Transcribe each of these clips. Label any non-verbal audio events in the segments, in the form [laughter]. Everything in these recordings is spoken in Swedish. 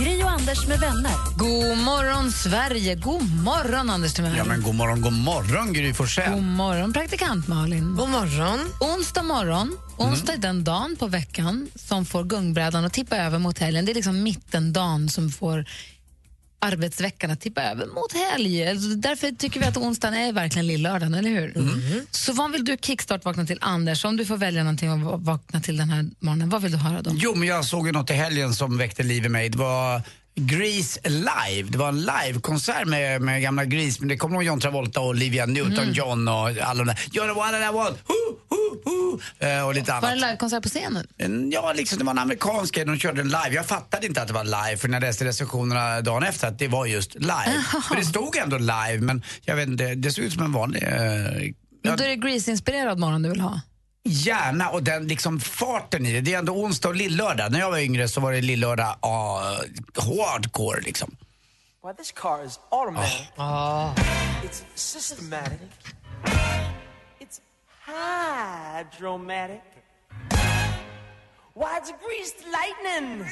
Gri och Anders med vänner. God morgon, Sverige! God morgon, Anders Timell. Ja, men god morgon, god morgon Gry Forssell. God morgon, praktikant Malin. God morgon. Onsdag morgon. Onsdag är den dagen på veckan som får gungbrädan att tippa över mot helgen. Det är liksom mittendagen som får arbetsveckan att tippa över mot helg. Alltså, Därför tycker vi att onsdagen är verkligen lillördagen, eller hur? Så vad vill du kickstart-vakna till, Anders? Om du får välja någonting att va- vakna till den här morgonen, vad vill du höra då? Jo, men jag såg ju något i helgen som väckte liv i mig. Det var Grease live. Det var en livekonsert med, med gamla Grease. Men det kommer nog John Travolta och Olivia Newton-John och alla de där. You're the one that I want. Who, who, who. Eh, och lite Var det annat. livekonsert på scenen? En- Ja, liksom, det var en amerikansk grej. De körde den live. Jag fattade inte att det var live för när jag läste recensionerna dagen efter att det var just live. Men det stod ändå live, men jag vet inte, det såg ut som en vanlig... Eh, ja, Då är det Grease-inspirerad morgon du vill ha? Gärna, och den liksom farten i det. Det är ändå onsdag och lillördag. När jag var yngre så var det lillördag uh, hardcore liksom. Why, this car is automatic. It's systematic. It's hydromatic. Why, it's greased lightning.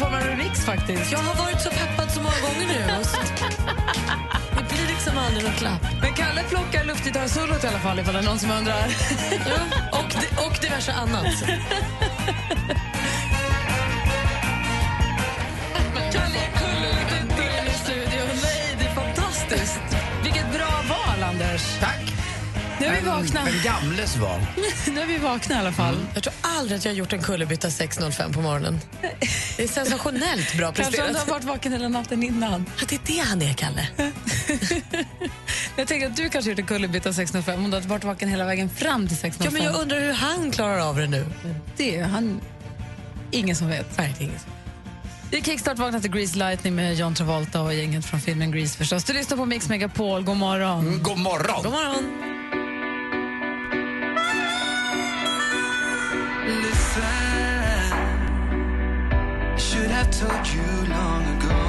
Någon form av remix faktiskt. Jag har varit så peppad så många gånger nu. Det blir liksom aldrig någon klapp. Men Kalle plockar luftgitarrsolot i alla fall ifall det är någon som undrar. Ja, och, di- och diverse annat. Kalle Kulle i studion. Nej, det är fantastiskt. Vilket bra val, Anders. Tack! Nu är vi vakna. En gamles val. [laughs] Nu är vi vakna i alla fall. Jag tror aldrig att jag har gjort en kullerbytta 6.05 på morgonen. Det är sensationellt bra Kanske om du har presterat. varit vaken hela natten innan. Ja, det är det han är, Kalle. [laughs] Jag tänker att du kanske gjort en kullerbytta 6.05 om du hade varit vaken hela vägen fram till 6.05. Ja, men jag undrar hur han klarar av det nu. Det är han... Ingen som vet. Nej, det är inget. Vi kickstart vaknat till Grease Lightning med John Travolta och gänget från filmen Grease förstås. Du lyssnar på Mix Megapol. God morgon. Mm, God morgon! God morgon. Listen, should have told you long ago.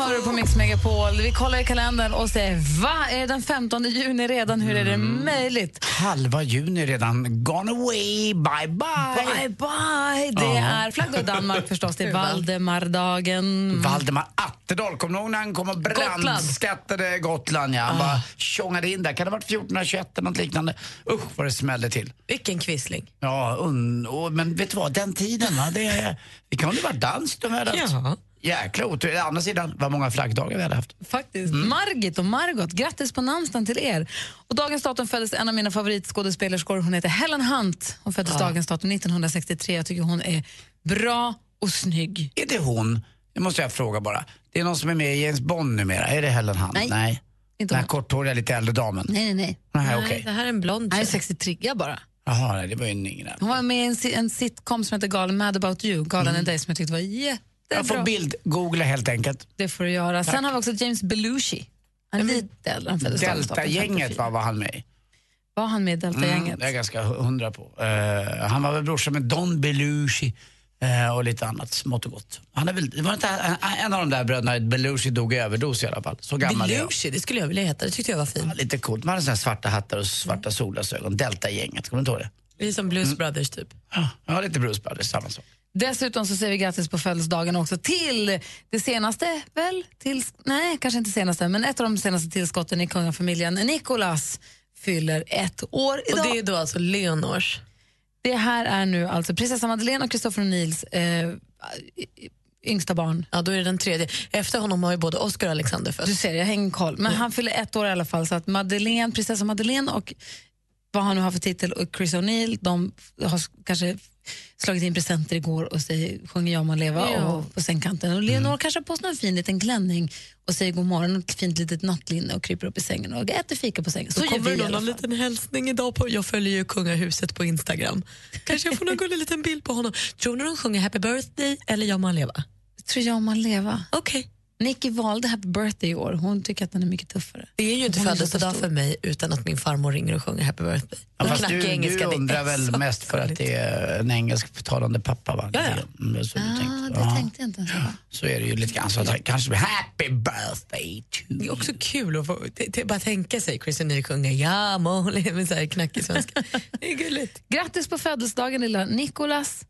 Hör du på Mix Megapol. Vi kollar i kalendern och säger va? Är det den 15 juni redan? Hur är det möjligt? Halva juni redan. Gone away, bye bye. Bye, bye! Det är flaggdag i Danmark förstås. Det är [laughs] Valdemardagen. Valdemar Attedal, kommer du ihåg när han kom och brandskattade Gotland? Ja. Han bara tjongade in där. Kan det ha varit 1421 eller något liknande? Usch vad det smällde till. Vilken quisling. Ja, un, och, men vet du vad, den tiden, va, det, det kan ju vara danskt hade haft. Ja. Jäkla otur. Å andra sidan, vad många flaggdagar vi hade haft. Faktiskt. Margit och Margot, grattis på namnsdagen till er. Och dagens datum föddes en av mina favoritskådespelerskor. Hon heter Helen Hunt. Hon föddes dagens datum 1963. Jag tycker hon är bra och snygg. Är det hon? Det måste jag fråga bara. Det är någon som är med i James Bond numera. Är det Helen Hunt? Nej. Nej. Inte Den här korthåriga, lite äldre damen? Nej, nej, nej. Nej, Nej, okej. Det här är en blond Nej, tjej. 63 bara. Jaha, nej, det var ju en yngre. Hon var med i en, en sitcom som heter Galen Mad about you, Galen mm. dig, som jag tyckte var jättebra. Jag får bild-googla helt enkelt. Det får du göra. Sen har vi också James Belushi. Han är lite äldre. Delta-gänget 54. var, var han med i. Var han med i Delta-gänget? Mm, det är jag ganska hu- hundra på. Eh, han var väl brorsa med Don Belushi eh, och lite annat smått och gott. Han är väl, det var inte en, en av de där bröderna, Belushi dog i överdos i alla fall. Så gammal är jag. Belushi, det skulle jag vilja heta. Det tyckte jag var Ja, fint. lite coolt. Man hade såna svarta hattar och svarta solglasögon. Delta-gänget, kommer du inte ihåg det? Vi är som Blues Brothers, typ. Ja, ja lite Bruce Brothers, samma sak. Dessutom så säger vi grattis på födelsedagen också till det senaste, väl? Till, nej, kanske inte senaste, men ett av de senaste tillskotten i kungafamiljen. Nikolas fyller ett år Och idag. det är då alltså Leonors. Det här är nu alltså prinsessa Madeleine och Christopher O'Neills eh, yngsta barn. Ja, då är det den tredje. Efter honom har ju både Oscar och Alexander Du fötts. ser, jag hänger koll. Men han fyller ett år i alla fall. Så att Madeleine, prinsessa Madeleine och vad han nu har för titel, och Chris O'Neill, de har kanske slagit in presenter igår och säger, sjunger Ja må leva Ja. och på sängkanten. Och Leonor kanske har på sig en fin liten klänning och säger god morgon och ett fint litet nattlinne och kryper upp i sängen och äter fika på sängen. Så Så gör kommer vi det någon liten hälsning idag. På, jag följer ju kungahuset på Instagram. Kanske jag får någon gullig liten bild på honom. Tror ni de sjunger happy birthday eller Ja må leva? Tror jag må leva. Okej. Nicky valde Happy birthday i år. Hon tycker att den är mycket tuffare. Det är ju inte födelsedag för mig utan att min farmor ringer och sjunger happy birthday. Ja, Och fast du, engelska, du undrar väl [laughs] mest för att det är en engelsktalande pappa va? Ja, ja. Mm, så Ah, tänkte. det tänkte jag inte ens på. Så är det ju lite grann så att kanske blir happy birthday to Det är you. också kul att få, bara tänka sig Chris O'Neill sjunga Ja leva med så här knackig svenska. Det är gulligt. Grattis på födelsedagen lilla Nikolas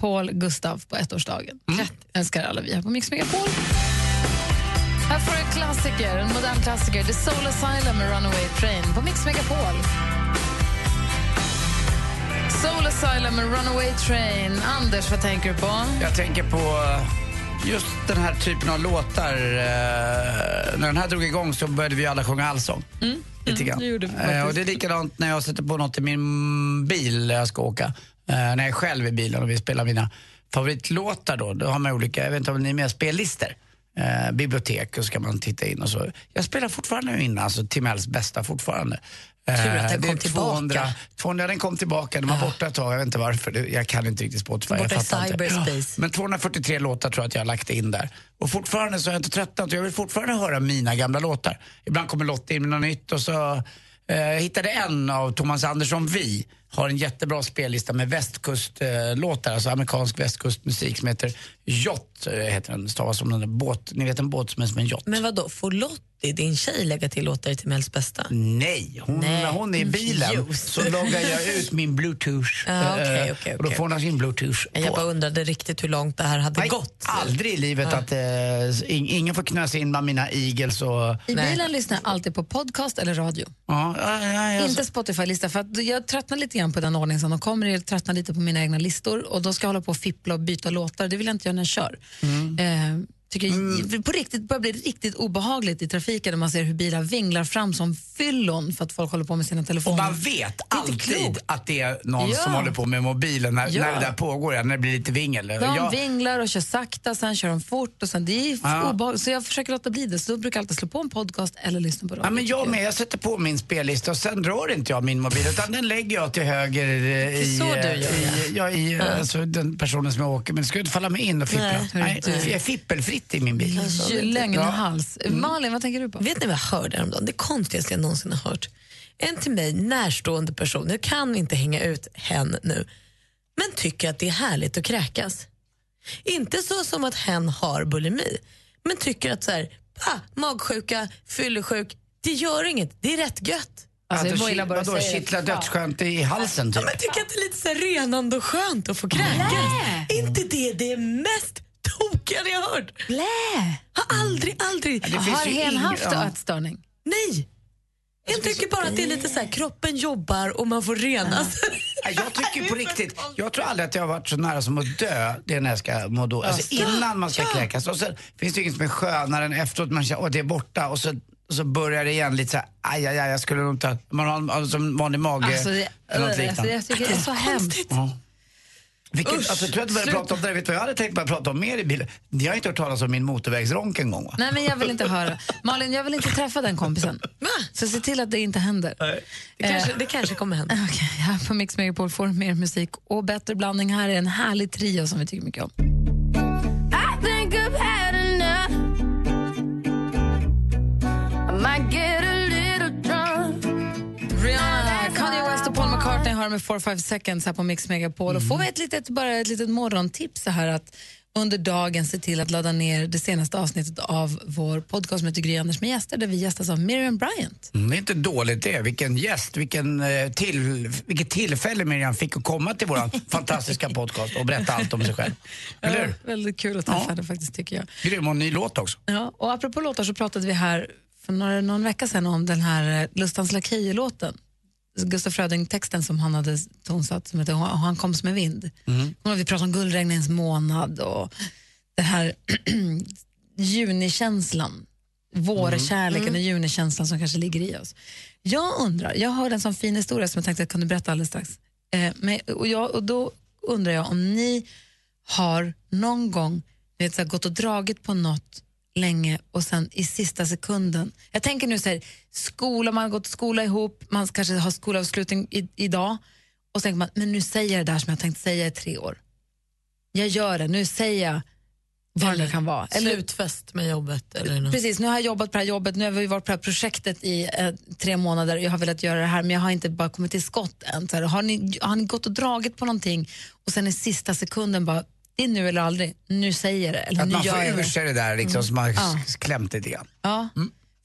Paul Gustav på ettårsdagen. Mm. Grattis. Älskar alla vi här på Mix Megapol. Här får du en klassiker, en modern klassiker. The Soul Asylum med Runaway Train på Mix Megapol. Soul Asylum med Runaway Train. Anders, vad tänker du på? Jag tänker på eh, just den här typen av låtar. eh, När den här drog igång så började vi alla sjunga allsång. Lite grann. det gjorde vi Eh, och det är likadant när jag sätter på något i min bil när jag ska åka. När jag är själv i bilen och vi spelar mina favoritlåtar då. Då har man olika, jag vet inte om ni är med, spellistor. Eh, bibliotek och så kan man titta in och så. Jag spelar fortfarande in alltså Timells bästa fortfarande. Eh, Tur att den kom tillbaka. 200, 200, den kom tillbaka, den var borta ett tag, jag vet inte varför. Jag kan inte riktigt Spotify. Borta jag fattar inte. cyberspace. Men 243 låtar tror jag att jag har lagt in där. Och fortfarande så har jag inte tröttnat. Jag vill fortfarande höra mina gamla låtar. Ibland kommer Lotta in med något nytt och så eh, jag hittade en av Thomas Andersson Vi. Har en jättebra spellista med västkustlåtar, alltså amerikansk västkustmusik som heter Jott, eh, heter den, stavas som en båt. Ni vet en båt som är som en jott. Men vad då får Lottie, din tjej, lägga till låtar till Mells bästa? Nej, hon, Nej. när hon är i bilen Just. så loggar jag ut min bluetooth. Ja, [laughs] okej, eh, okej, Och då får hon sin bluetooth på. Jag bara undrade riktigt hur långt det här hade Nej, gått. aldrig i livet att eh, ing- ingen får knösa in bland mina eagles och... I Nej. bilen lyssnar jag alltid på podcast eller radio. Ja, ja, Inte Spotify-lista, för att jag tröttnar lite grann på den ordningen som de kommer. Jag tröttnar lite på mina egna listor och då ska jag hålla på och fippla och byta låtar. Det vill jag inte göra när jag kör. Eh, tycker jag, På riktigt börjar bli riktigt obehagligt i trafiken när man ser hur bilar vinglar fram som fyllon för att folk håller på med sina Och telefoner. man vet alltid att det är någon Ja. som håller på med mobilen när, Ja. när det där pågår, när det blir lite vingel. De Jag- vinglar och kör sakta, sen kör de fort. Och sen, det är Ja. obehagligt. Så jag försöker låta bli det. Så då brukar jag alltid slå på en podcast eller lyssna på radio. Ja, men jag med, jag sätter på min spellista och sen rör inte jag min mobil utan den lägger jag till höger i, så du gör, i, ja, i alltså, den personen som jag åker med. Det ska ju inte falla mig in och fippla. Nej, Nej, jag är fippelfritt i min bil. Ju längre Ja. hals. Malin, vad tänker du på? Vet ni vad jag hörde häromdagen? Det konstigaste jag någonsin har hört. En till mig närstående person, jag kan inte hänga ut hen nu, men tycker att det är härligt att kräkas. Inte så som att hen har bulimi, men tycker att så här, ah, magsjuka, fyllesjuk, det gör inget, det är rätt gött. Alltså, Alltså, bara att vadå, kittla dödsskönt i halsen typ? Ja, men tycker att det är lite så här renande och skönt att få kräkas. inte det det mest tokiga ni har hört? Blä! Har aldrig, aldrig. det finns Har hen haft ja. ätstörning? Nej. Jag tycker bara att det är lite så här, kroppen jobbar och man får renas. Ja, Jag tycker på [laughs] riktigt, jag tror aldrig att jag har varit så nära som att dö, det är när jag ska må då. Alltså innan man ska kräkas. Och sen finns det inget som är skönare än efteråt, man känner att det är borta och så, och så börjar det igen lite så här, aj, aj, aj, jag skulle nog inte, man har en- alltså, en vanlig mage Alltså, det, eller något alltså, liknande. jag tycker det är så hemskt. Ja. Vilket, Usch, alltså, jag tror att du började sluta. prata om det, vet du vad jag hade tänkt börja prata om mer i bilen? Ni har inte hört talas om min motorvägsronk en gång va? Nej, men jag vill inte höra. Malin, jag vill inte träffa den kompisen. Så se till att det inte händer. Det kanske, det kanske kommer hända. Okej, här på Mix Megapol får mer musik och bättre blandning. Här är en härlig trio som vi tycker mycket om. Har med 4-5 seconds här på Mix Megapol. Och får vi ett litet, bara ett litet morgontips så här att under dagen se till att ladda ner det senaste avsnittet av vår podcast som heter Gry Anders med gäster där vi gästas av Miriam Bryant. Mm, det är inte dåligt det. Vilken gäst, vilken, eh, till, vilket tillfälle Miriam fick att komma till vår [laughs] fantastiska podcast och berätta allt om sig själv. [laughs] Eller hur? Väldigt kul att träffa Ja. henne faktiskt tycker jag. Grym och ny låt också. Ja, och apropå låtar så pratade vi här för några, någon vecka sedan om den här eh, Lustans Lakejer-låten. Gustaf Fröding-texten som han hade tonsatt som heter han kom som en vind. Och vi pratade om guldregnens månad och den här [clears throat] junikänslan. Vårkärleken och junikänslan som kanske ligger i oss. Jag undrar, jag hörde en sån fin historia som jag tänkte att jag kunde berätta alldeles strax. Eh, men, och, jag, och då undrar jag om ni har någon gång ni vet, så här, gått och dragit på något länge och sen i sista sekunden. Jag tänker nu så här, skola, man har gått skola ihop, man kanske har skolavslutning i, idag och så tänker man, men nu säger jag det där som jag tänkt säga i tre år. Jag gör det, nu säger jag vad det kan vara. Slutfest med jobbet. Eller något. Precis, nu har jag jobbat på det här jobbet, nu har vi varit på det här projektet i eh, tre månader jag har velat göra det här men jag har inte bara kommit till skott än. Så här, har, ni, har ni gått och dragit på någonting och sen i sista sekunden bara, det är nu eller aldrig, nu säger det. Eller Att nu man får ur det. sig det där liksom, som har Ja. klämt lite grann. Ja.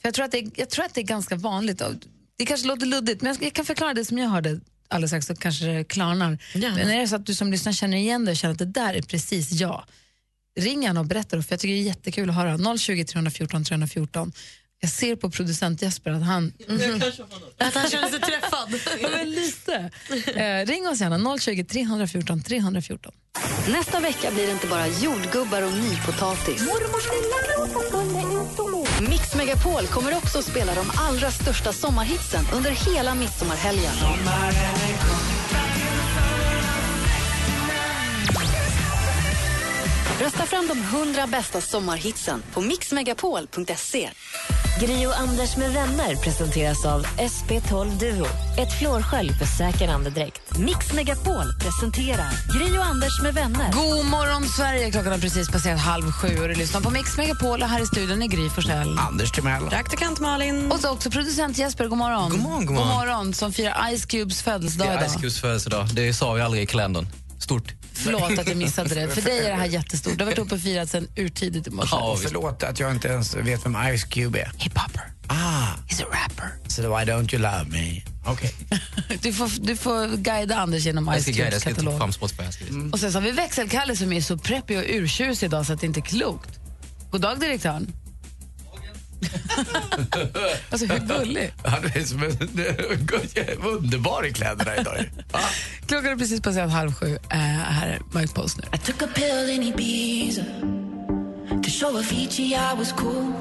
För jag, tror att det, jag tror att det är ganska vanligt. Det kanske låter luddigt, men jag, kan förklara det som jag hörde alldeles strax så kanske det klarnar. Gärna. Men är det så att du som lyssnar känner igen det och känner att det där är precis jag, ring gärna och berätta då, för jag tycker det är jättekul att höra. 020 314 314. Jag ser på producent Jesper att han... Att han känner sig träffad. [laughs] Men lite. Eh, ring oss gärna, 020 314 314. Nästa vecka blir det inte bara jordgubbar och nypotatis. Mix Megapol kommer också att spela de allra största sommarhitsen under hela midsommarhelgen. Rösta fram de 100 bästa sommarhitsen på mixmegapol.se. Gri och Anders med vänner presenteras av SP12 Duo. Ett flårskölj för säker andedräkt. Mix Megapol presenterar Gri och Anders med vänner. God morgon, Sverige! Klockan har precis passerat halv sju och du lyssnar på Mix Megapol och här i studion är Gry Forssell. Anders Timell. Praktikant Malin. Och så också producent Jesper, god morgon. God morgon, god morgon. morgon som firar Ice Cubes födelsedag Det är idag. Ice Cubes födelsedag. Det sa vi aldrig i kalendern. Stort. Förlåt att jag missade det. För dig är det här jättestort. Du har varit uppe och firat sen urtidigt i morse. Ja. Förlåt att jag inte ens vet vem Ice Cube är. Hiphopper. Ah, He's a rapper. so why don't you love me? Okej. [laughs] Du får, du får guida Anders genom Ice Cubes katalog. visa. Och sen så har vi växelkalle som är så preppig och urtjusig idag så att det inte är klokt. God dag direktören. [laughs] alltså hur gullig. Han är som en underbar i kläderna idag. Ah. Klockan är precis passerat halv sju. Uh, här är Mike Posner. I took a pill in Ibiza to show Avicii I was cool.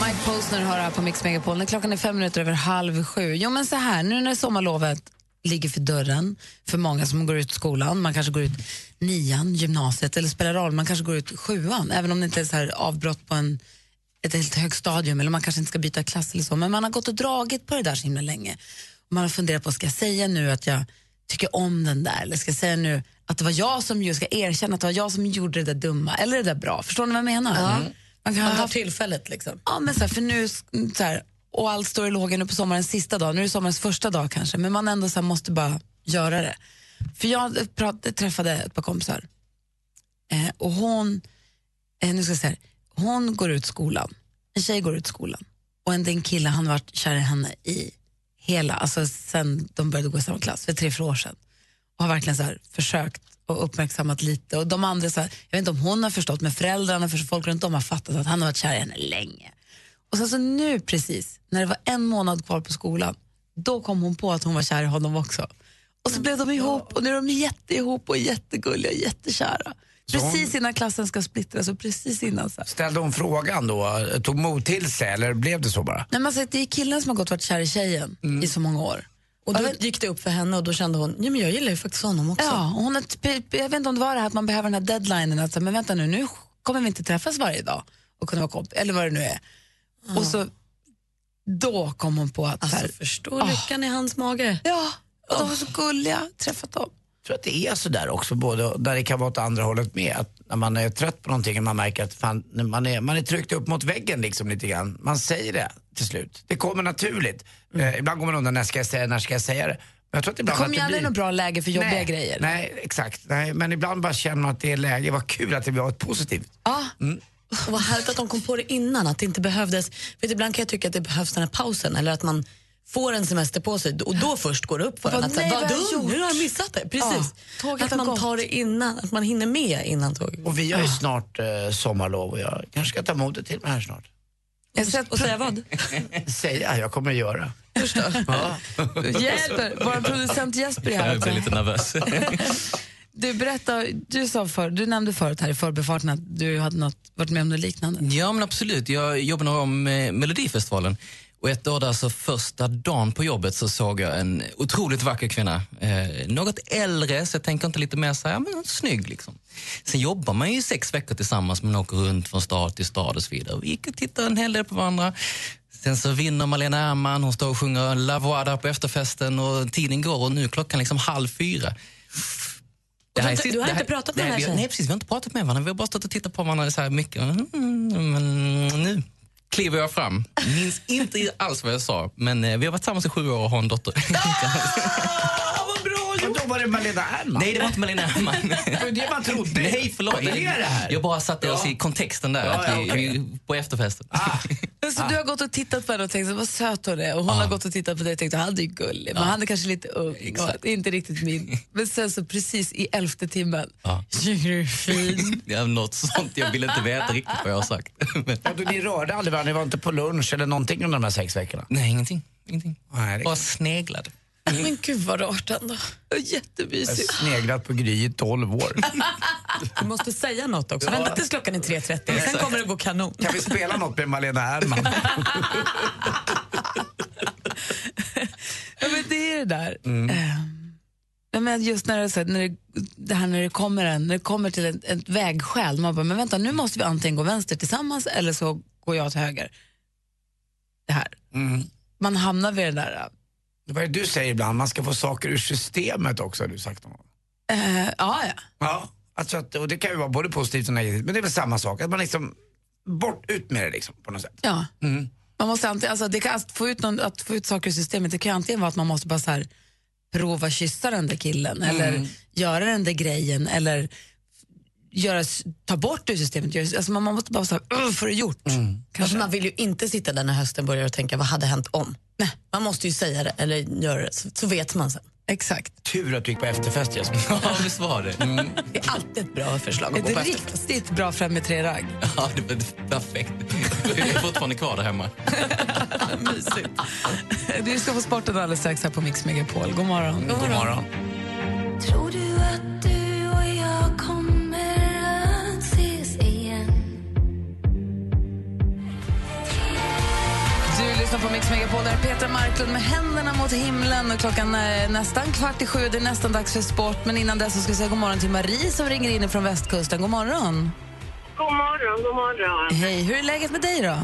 Mike Posner hör här på Mix Megapol. Klockan är fem minuter över halv sju. Jo men så här, nu när sommarlovet ligger för dörren för många som går ut skolan, man kanske går ut nian, gymnasiet eller spelar roll, man kanske går ut sjuan, även om det inte är så här avbrott på en, ett helt högstadium eller man kanske inte ska byta klass eller så, men man har gått och dragit på det där så himla länge. Och man har funderat på, ska jag säga nu att jag tycker om den där eller ska jag säga nu att det var jag som ju ska erkänna att det var jag som gjorde det där dumma eller det där bra. Förstår ni vad jag menar? Man kan ha Man tar haft tillfället liksom. Ja, men så här, för nu, så här, och allt står i lågan nu på sommarens sista dag, nu är det sommarens första dag kanske, men man ändå så här, måste bara göra det. För jag prat, träffade ett par kompisar eh, och hon, eh, nu ska jag säga, hon går ut skolan, en tjej går ut skolan och en, en kille, han har varit kär i henne i hela, alltså sen de började gå i samma klass, för tre, fyra år sedan. Och har verkligen så här, försökt och uppmärksammat lite. Och de andra, så här, jag vet inte om hon har förstått, men föräldrarna, för folk runt om har fattat att han har varit kär i henne länge. Och sen så nu precis, när det var en månad kvar på skolan, då kom hon på att hon var kär i honom också. Och så blev de ihop och nu är de jätteihop och jättegulliga och jättekära. Så Precis innan klassen ska splittras och precis innan så. Ställde hon frågan då? Tog mod till sig eller blev det så bara? Nej, men alltså, det är killen som har gått och varit kär i tjejen i så många år. Och då gick det upp för henne och då kände hon, ja men jag gillar ju faktiskt honom också. Ja, och hon typ- jag vet inte om det var det här att man behöver den här deadlinen, att men vänta nu, nu kommer vi inte träffas varje dag och kunna vara kompis, eller vad det nu är. Och så, då kom hon på att, så här, Alltså förstå lyckan i hans mage. ja, och de var så gulliga, träffat dem. Jag tror att det är så där också, både, där det kan vara åt andra hållet med. Att när man är trött på någonting och man märker att fan, man, är, man är tryckt upp mot väggen liksom lite grann. Man säger det till slut. Det kommer naturligt. Eh, ibland går man undan, när ska jag säga när ska jag säga det? Men jag tror att Det kommer ju aldrig blir- något bra läge för jobbiga nej, grejer. Nej, exakt. Nej, men ibland bara känner man att det är läge. Vad kul att det var ett positivt. Ja, Och vad härligt att de kom på det innan, att det inte behövdes. För ibland kan jag tycka att det behövs den här pausen eller att man får en semester på sig och då först går det upp för en att nej, vad dum, nu har jag missat det. Precis. Ja, att man gått. tar det innan, att man hinner med innan tåget. Och vi har ju snart eh, sommarlov och jag kanske ska ta modet till mig här snart. jag har sett Och säga vad? [laughs] Säga, jag kommer att göra. Ja. [laughs] Jesper, vår producent Jesper är här Jag blir lite nervös. [laughs] Du, berätta, du, sa för, du nämnde förut här i förbifarten att du hade något, varit med om något liknande. ja, men absolut. Jag jobbade några år med eh, Melodifestivalen. Och ett år där så första dagen på jobbet så såg jag en otroligt vacker kvinna. Eh, något äldre, så jag tänker inte lite mer så här, men snygg liksom. Sen jobbar man ju i sex veckor tillsammans, man åker runt från stad till stad och så vidare. Vi gick och tittade en hel del på varandra. Sen så vinner Malena Ernman, hon står och sjunger La Voix där på efterfesten och tiden går och nu är klockan liksom halv fyra du har är inte- sist- du har det inte pratat med här tjejen? Nej, precis. Vi har inte pratat med varandra. Vi har bara stått och tittat på varandra så här mycket. Mm, men nu kliver jag fram. Minns inte alls vad jag sa, men eh, vi har varit tillsammans i sju år och har en dotter. [laughs] Var det Malena Ernman? Nej, det var inte Malena Ernman. [laughs] Det var det man trodde. Nej, förlåt. Vad är det här? Jag bara satte oss i kontexten där, Ja, att ja, vi, vi, på efterfesten. [laughs] Så du har gått och tittat på henne och tänkt så, vad söt hon är och hon har gått och tittat på dig och tänkt att han är gullig men han är kanske lite ung och inte riktigt min. Men sen så precis i elfte timmen, Ja. tycker du är fin? [laughs] Ja, något sånt. Jag vill inte veta riktigt vad jag har sagt. Men, Ja, du, ni rörde aldrig varandra, ni var inte på lunch eller någonting under de här sex veckorna? nej, ingenting. ingenting. Nej, det Bara sneglade. Men gud vad rart ändå. Jag har Jättemysigt. sneglat på Gry i 12 år. [laughs] Du måste säga något också. Vänta tills klockan är 3.30, sen kommer det gå kanon. Kan vi spela något med Malena Ernman? [laughs] Ja, men det är det där. Eh, ja, men just när det, så när det, det här när det kommer, en, när det kommer till ett, ett vägskäl, man bara, men vänta, nu måste vi antingen gå vänster tillsammans eller så går jag till höger. Det här. Mm. Man hamnar vid det där. Vad är det du säger ibland? Man ska få saker ur systemet också, har du sagt någon gång. Eh, ja, ja. Ja, alltså att, och det kan ju vara både positivt och negativt, men det är väl samma sak. Att man liksom, bort, ut med det liksom på något sätt. ja. Mm. Man måste antingen, alltså, det kan, att, få ut någon, att få ut saker ur systemet, det kan ju antingen vara att man måste bara så här, prova kyssa den där killen eller göra den där grejen eller göra, ta bort det ur systemet. Alltså, man, man måste bara så här, "Ugh, få det gjort. Alltså, man vill ju inte sitta där när hösten börjar och tänka vad hade hänt om. Nej. Man måste ju säga det eller göra det så, så vet man sen. Exakt. Tur att du gick på efterfest Jesper. [laughs] Ja, visst var det. Det är alltid ett bra förslag att gå på efterfest. riktigt bra fem med tre ragg. Ja, det var perfekt. Jag är fortfarande kvar där hemma. [laughs] Mysigt. Du ska få sporten alldeles strax här på Mix Megapol. God morgon. God morgon. Tror du att du lyssnar på Mix Megapol. Där är Petra Marklund med händerna mot himlen. Och klockan är nästan kvart i sju. Det är nästan dags för sport. Men innan dess så ska vi säga god morgon till Marie som ringer in från västkusten. God morgon. God morgon, god morgon. Hej, hur är läget med dig då?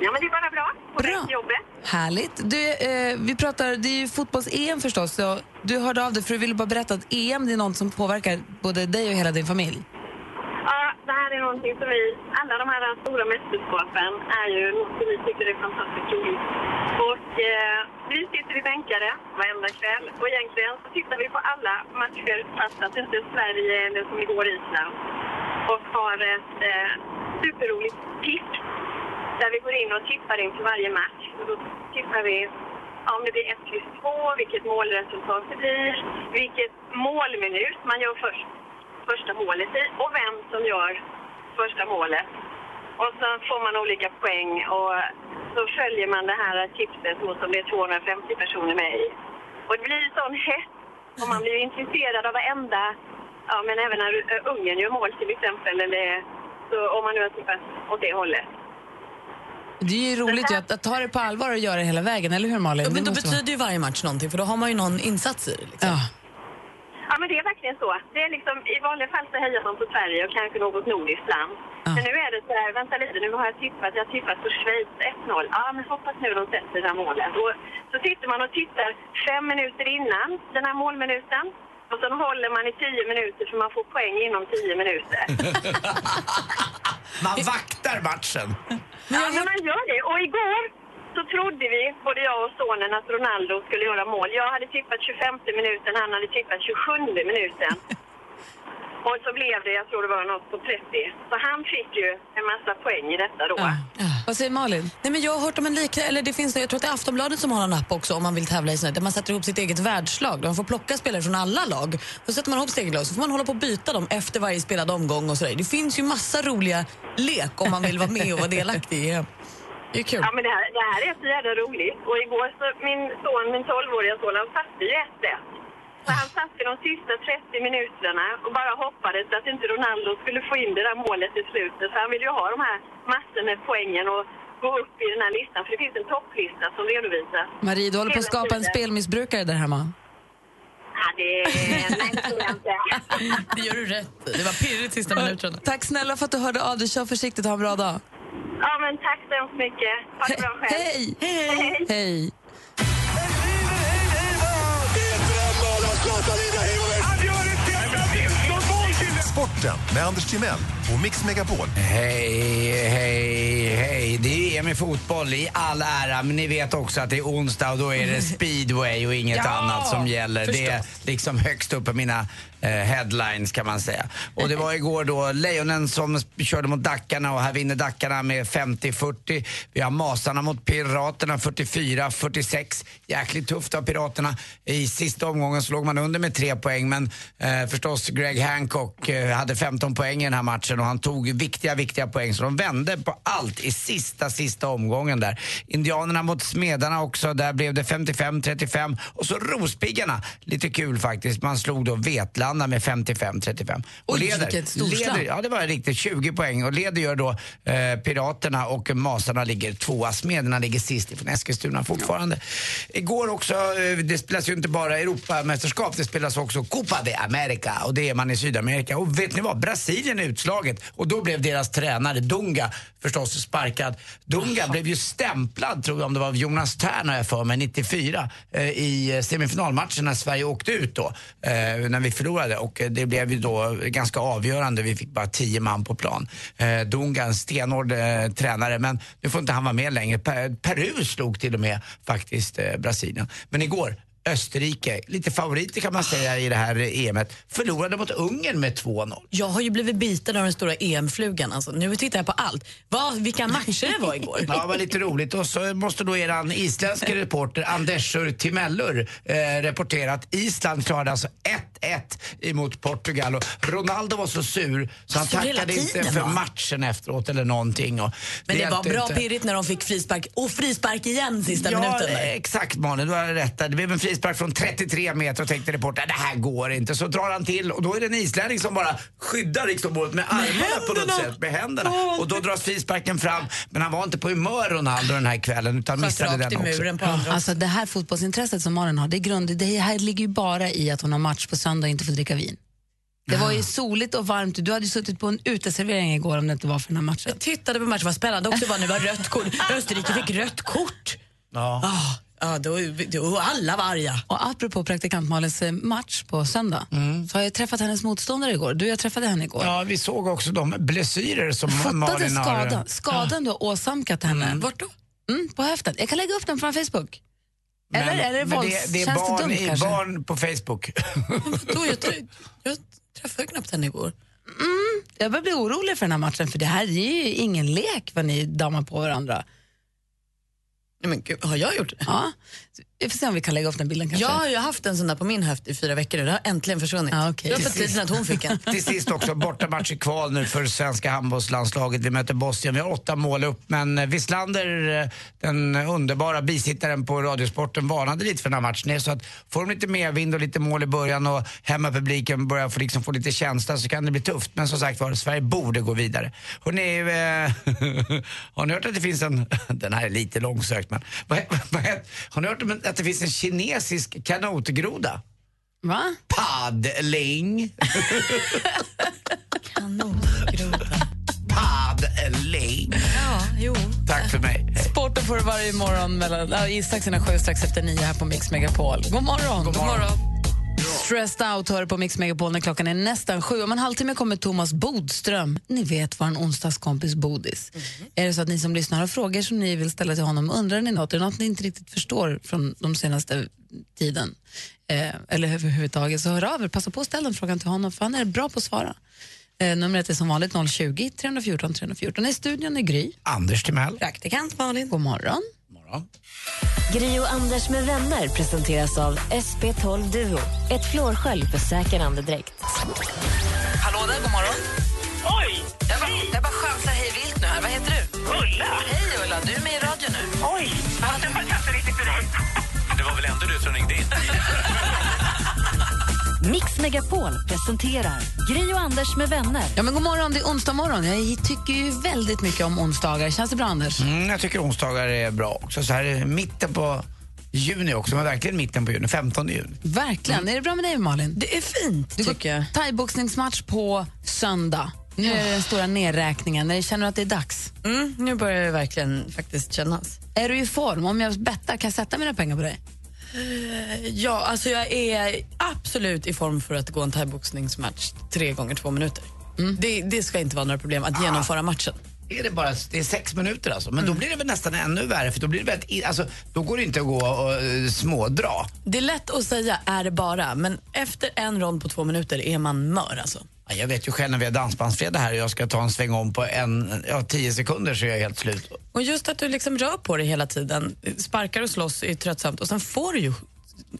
Ja, men det är bara bra. På Bra. jobbet. Härligt. Du, eh, vi pratar, det är ju fotbolls-EM förstås. Så du hörde av dig för du ville bara berätta att EM det är något som påverkar både dig och hela din familj. Det här är någonting som vi, alla de här stora mästerskapen är ju något som vi tycker är fantastiskt roligt. Och eh, vi sitter i bänkare varenda kväll och egentligen så tittar vi på alla matcher fast att det inte är Sverige eller som igår Island. Och har ett eh, superroligt tipp där vi går in och tippar inför varje match. Och då tippar vi om det blir 1, kryss 2, vilket målresultat det blir, vilket målminut man gör först, första målet i och vem som gör första målet. Och sen får man olika poäng och så följer man det här tipset så som det är 250 personer med i. Och det blir sån hett och man blir ju intresserad av varenda, ja men även när Ungern gör mål till exempel, eller så, om man nu har tippat åt det hållet. Det är ju roligt ju att, att ta det på allvar och göra det hela vägen, eller hur Malin? Ja, men Det då måste vara- betyder ju varje match någonting för då har man ju någon insats i det. Liksom. Ja. Ja, men det är verkligen så. Det är liksom, I vanliga fall så hejar man på Sverige och kanske något nordiskt land. Ja. Men nu är det så här, vänta lite, nu har jag tippat, jag har tippat på Schweiz 1-0. Ja, men hoppas nu de sätter det här målet. Och så sitter man och tittar fem minuter innan den här målminuten. Och sen håller man i tio minuter för man får poäng inom tio minuter. [laughs] Man vaktar matchen. Ja, men man gör det. Och igår så trodde vi, både jag och sonen, att Ronaldo skulle göra mål. Jag hade tippat 25 minuten, han hade tippat 27 minuten. [laughs] Och så blev det, jag tror det var något på 30. Så han fick ju en massa poäng i detta då. Vad säger Malin? Nej, men jag har hört om en liknande, eller det finns, jag tror att det är Aftonbladet som har en app också om man vill tävla i sånt där man sätter ihop sitt eget världslag. Man får plocka spelare från alla lag. Så sätter man ihop sitt eget lag så får man hålla på och byta dem efter varje spelad omgång och sådär. Det finns ju massa roliga lek om man vill vara med och vara delaktig i. Det är kul. Ja, men det här, det här är så jävla roligt. Och igår så, min son, min 12-åriga son, han satte ju 1 Så han satt i de sista 30 minuterna och bara hoppades att inte Ronaldo skulle få in det där målet i slutet. För han vill ju ha de här massor med poängen och gå upp i den här listan, för det finns en topplista som redovisas. Marie, du håller på att skapa en spelmissbrukare där hemma. Ja, det, nej, [laughs] det gör du rätt. Det var pirrigt sista minuterna. Tack snälla för att du hörde av dig. Kör försiktigt och ha en bra dag. Ja, men tack så hemskt mycket. Ha det bra själv. Hej! Hej! Hej! Sporten med Anders Timell och Mix Megapol. Hej, hej, hej. Det är EM i fotboll i all ära, men ni vet också att det är onsdag och då är det speedway och inget Ja, annat som gäller. Det är förstås. liksom högst upp på mina eh, headlines kan man säga. Och det var igår då Lejonen som körde mot Dackarna och här vinner Dackarna med 50-40. Vi har Masarna mot Piraterna 44-46. Jäkligt tufft av Piraterna. I sista omgången så låg man under med tre poäng men eh, förstås Greg Hancock eh, hade 15 poäng i den här matchen och han tog viktiga, viktiga poäng. Så de vände på allt i sista, sista omgången där. Indianerna mot Smedarna också, där blev det 55-35 och så Rospiggarna, lite kul faktiskt, man slog då Vetlanda med 55-35. Och Oj, storslag. leder, ja det var riktigt. 20 poäng. Och leder gör då eh, Piraterna och Masarna ligger tvåa, Smederna ligger sist ifrån Eskilstuna fortfarande. Igår också, eh, det spelas ju inte bara Europamästerskap, det spelas också Copa de America. Och det är man i Sydamerika. Och vet ni vad, Brasilien är utslaget och då blev deras tränare Dunga förstås sparkad. Dunga blev ju stämplad, tror jag, om det var Jonas Tern har jag för mig, 94 eh, i semifinalmatchen när Sverige åkte ut då, eh, när vi förlorade och eh, det blev ju då ganska avgörande. Vi fick bara tio man på plan. Eh, Dunga, en stenhård eh, tränare, men nu får inte han vara med längre. Per, Peru slog till och med faktiskt eh, Brasilien. Men igår, Österrike, lite favoriter kan man säga i det här EMet, förlorade mot Ungern med 2-0. Jag har ju blivit biten av den stora EM-flugan. Alltså, nu tittar jag på allt. Vad, vilka matcher det var igår. Ja, det var lite roligt. Och så måste då eran isländske reporter Andersur Timellur eh, rapportera att Island klarade alltså 1-1 emot Portugal. Och Ronaldo var så sur så han Så tackade inte för va? matchen efteråt eller någonting. Och Men det var hjälpte bra inte. pirrigt när de fick frispark. Och frispark igen sista ja, minuten. där. exakt Malin, du har rätt. Det blev en frispark från 33 meter och tänkte reportern det här går inte. Så drar han till och då är det en islänning som bara skyddar liksom målet med armarna på något sätt, med händerna. Och då dras frisparken fram. Men han var inte på humör Ronaldo den här kvällen utan missade den också. Alltså det här fotbollsintresset som Malin har, det, är grund, det här ligger ju bara i att hon har match på söndag och inte får dricka vin. Det var ju soligt och varmt. Du hade ju suttit på en uteservering igår om det inte var för den här matchen. Jag tittade på matchen, vad spännande också var det var rött kort. [laughs] Österrike fick rött kort. Ja. Ah, ja, då, då alla var arga. Och apropå praktikant Malins eh, match på söndag så har jag träffat hennes motståndare igår. Du, jag träffade henne igår. Ja, vi såg också de blessyrer som Fotade Malin har. skadan, skadan du har åsamkat henne. Vart då? Mm, på höften. Jag kan lägga upp den på Facebook. Eller Men- är det men vålds... det, det är Känns barn, det dumt i- kanske? barn på Facebook. [laughs] Då, jag, jag träffade knappt henne igår. Mm, jag börjar bli orolig för den här matchen för det här är ju ingen lek vad ni dammar på varandra. Nej, men gud, har jag gjort det? Ja. Vi får se om vi kan lägga upp den bilden kanske. Jag har ju haft en sån där på min höft i fyra veckor och det har äntligen försvunnit. Ja, okej. Det var sist- tiden att hon fick en. Till sist också, bortamatch i kval nu för svenska handbollslandslaget. Vi möter Bosnien. Vi har åtta mål upp, men eh, Wislander, eh, den underbara bisittaren på Radiosporten, varnade lite för den här matchen. Så att får de lite medvind och lite mål i början och hemmapubliken börjar få, liksom få lite känsla så kan det bli tufft. Men som sagt var, Sverige borde gå vidare. Hörrni, eh, [laughs] har ni hört att det finns en, [laughs] den här är lite långsökt, men [laughs] vad, vad, har ni hört om en- att det finns en kinesisk kanotgroda? Va? Paddling. [laughs] Paddling. Ja, jo. Tack för mig. Hej. Sporten får du varje morgon mellan, i strax innan sju, strax efter nio här på Mix Megapol. God morgon! God morgon. Stressed out hör på Mix Megapol när klockan är nästan sju. Om en halvtimme kommer Thomas Bodström. Ni vet vår onsdagskompis Bodis. Är det så att ni som lyssnar har frågor som ni vill ställa till honom, undrar ni något, är det något ni inte riktigt förstår från de senaste tiden, eh, eller överhuvudtaget, så hör av er. Passa på att ställa den frågan till honom, för han är bra på att svara. Eh, numret är som vanligt 020 314 314. I studion är Gry. Anders Timell. Praktikant Malin. God morgon. Gri och Anders med vänner presenteras av SP12 Duo. Ett flårskölj för säker andedräkt. Hallå där, god morgon. Oj! Jag bara, jag bara chansar hej vilt nu här. Vad heter du? Ulla! Hej Ulla, du är med i radio nu. Oj! Jag inte riktigt det Det var väl ändå du som ringde in? [laughs] Mix Megapol presenterar Gri och Anders med vänner. Ja, men god morgon, det är onsdag morgon. Jag tycker ju väldigt mycket om onsdagar. Känns det bra, Anders? Mm, jag tycker onsdagar är bra också. Så här är mitten på juni också, men verkligen mitten på juni, 15 juni. Verkligen. Är det bra med dig, Malin? Det är fint, Du tycker jag. går thaiboxningsmatch på söndag. Nu är det den stora nedräkningen. När känner du att det är dags? Mm, nu börjar det verkligen faktiskt kännas. Är du i form? Om jag bettar, kan jag sätta mina pengar på dig? Ja, alltså jag är absolut i form för att gå en thaiboxningsmatch tre gånger två minuter. Det, det ska inte vara några problem att genomföra matchen. Är det bara det är sex minuter alltså? Men då blir det väl nästan ännu värre för då blir det väldigt, alltså, då går det inte att gå och eh, smådra. Det är lätt att säga är det bara, men efter en rond på två minuter är man mör alltså. Ja, Jag vet ju själv när vi har dansbandsfredag här och jag ska ta en sväng om på en, ja, tio sekunder så är jag helt slut. Och just att du liksom rör på dig hela tiden, sparkar och slåss är tröttsamt och sen får du ju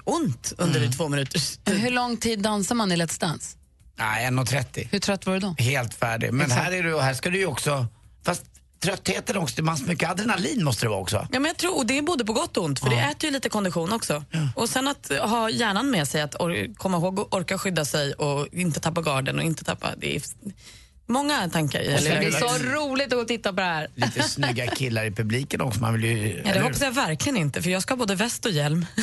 ont under Mm. i två minuter. Hur lång tid dansar man i Let's Dance? Nej, 1.30. Hur trött var du då? Helt färdig. Men Exakt. här, är du, här ska du ju också, fast tröttheten också, det är massor mycket adrenalin måste det vara också. Ja, men jag tror, och det är både på gott och ont, för det äter ju lite kondition också. Och sen att ha hjärnan med sig, att or- komma ihåg att orka skydda sig och inte tappa garden och inte tappa... Det är många tankar i det. det Så roligt att titta på det här. Lite snygga killar i publiken också. Man vill ju... Ja, det hoppas jag verkligen inte, för jag ska ha både väst och hjälm. [laughs]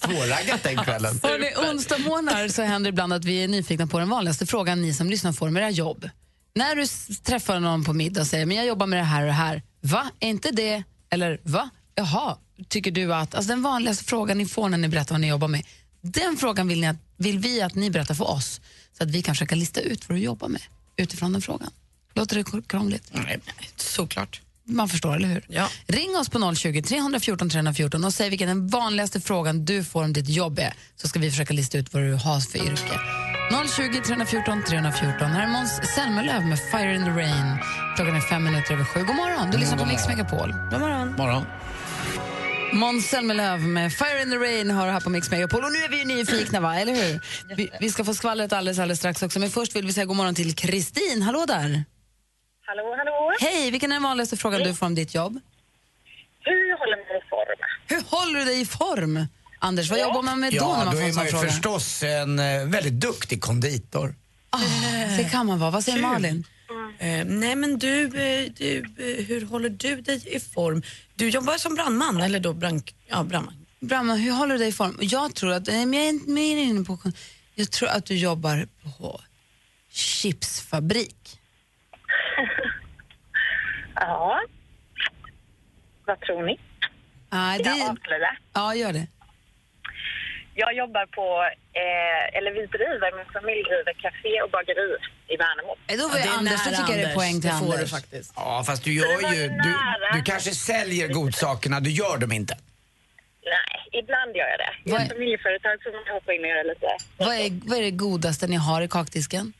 Svårraggat den kvällen. Hörrni, onsdag morgnar så händer det ibland att vi är nyfikna på den vanligaste frågan ni som lyssnar får med era jobb. När du träffar någon på middag och säger men jag jobbar med det här och det här. Va, är inte det? Eller va? Jaha, tycker du att... Alltså den vanligaste frågan ni får när ni berättar vad ni jobbar med. Den frågan vill, ni att, vill vi att ni berättar för oss så att vi kan försöka lista ut vad du jobbar med utifrån den frågan. Låter det krångligt? Nej. Såklart. Man förstår, eller hur? Ja. Ring oss på 020 314 314 och säg vilken den vanligaste frågan du får om ditt jobb är, så ska vi försöka lista ut vad du har för yrke. 020 314 314. Här är Måns Zelmerlöw med Fire in the Rain. Klockan är fem minuter över sju. God morgon, du lyssnar på Mix Megapol. God morgon. Morgon. Måns Zelmerlöw med Fire in the Rain har här på Mix Megapol. Och nu är vi ju nyfikna, va? eller hur? Vi, vi ska få skvallret alldeles, alldeles strax också. Men först vill vi säga god morgon till Kristin. Hallå där! Hallå, hallå. Hej, vilken är den vanligaste frågan du får om ditt jobb? Hur håller man i form? Hur håller du dig i form? Anders, vad jobbar man med då när Ja, man då får är en sån man ju förstås en eh, väldigt duktig konditor. Ah, det kan man vara. Vad säger Kul. Malin? Eh, nej men du, eh, du eh, hur håller du dig i form? Du jobbar som brandman, eller då brand, ja, brandman. Brahma, hur håller du dig i form? Jag tror att, nej, men jag är inte mer inne på, jag tror att du jobbar på chipsfabrik. Ja. Vad tror ni? Nej, Ska jag det, avslöja? ja, gör det. Jag jobbar på, eh, eller vi driver, min familj driver café och bageri i Värnamo. Eh, Då var Ja, jag det är Anders, då tycker jag det är Anders. poäng till Det får du Anders. faktiskt. Ja, fast du Det gör ju... ju Du, du kanske säljer godsakerna, du gör dem inte. Nej, ibland gör jag det. Ett är- familjeföretag får man hoppa in och göra lite... Vad är, vad är det godaste ni har i kakdisken?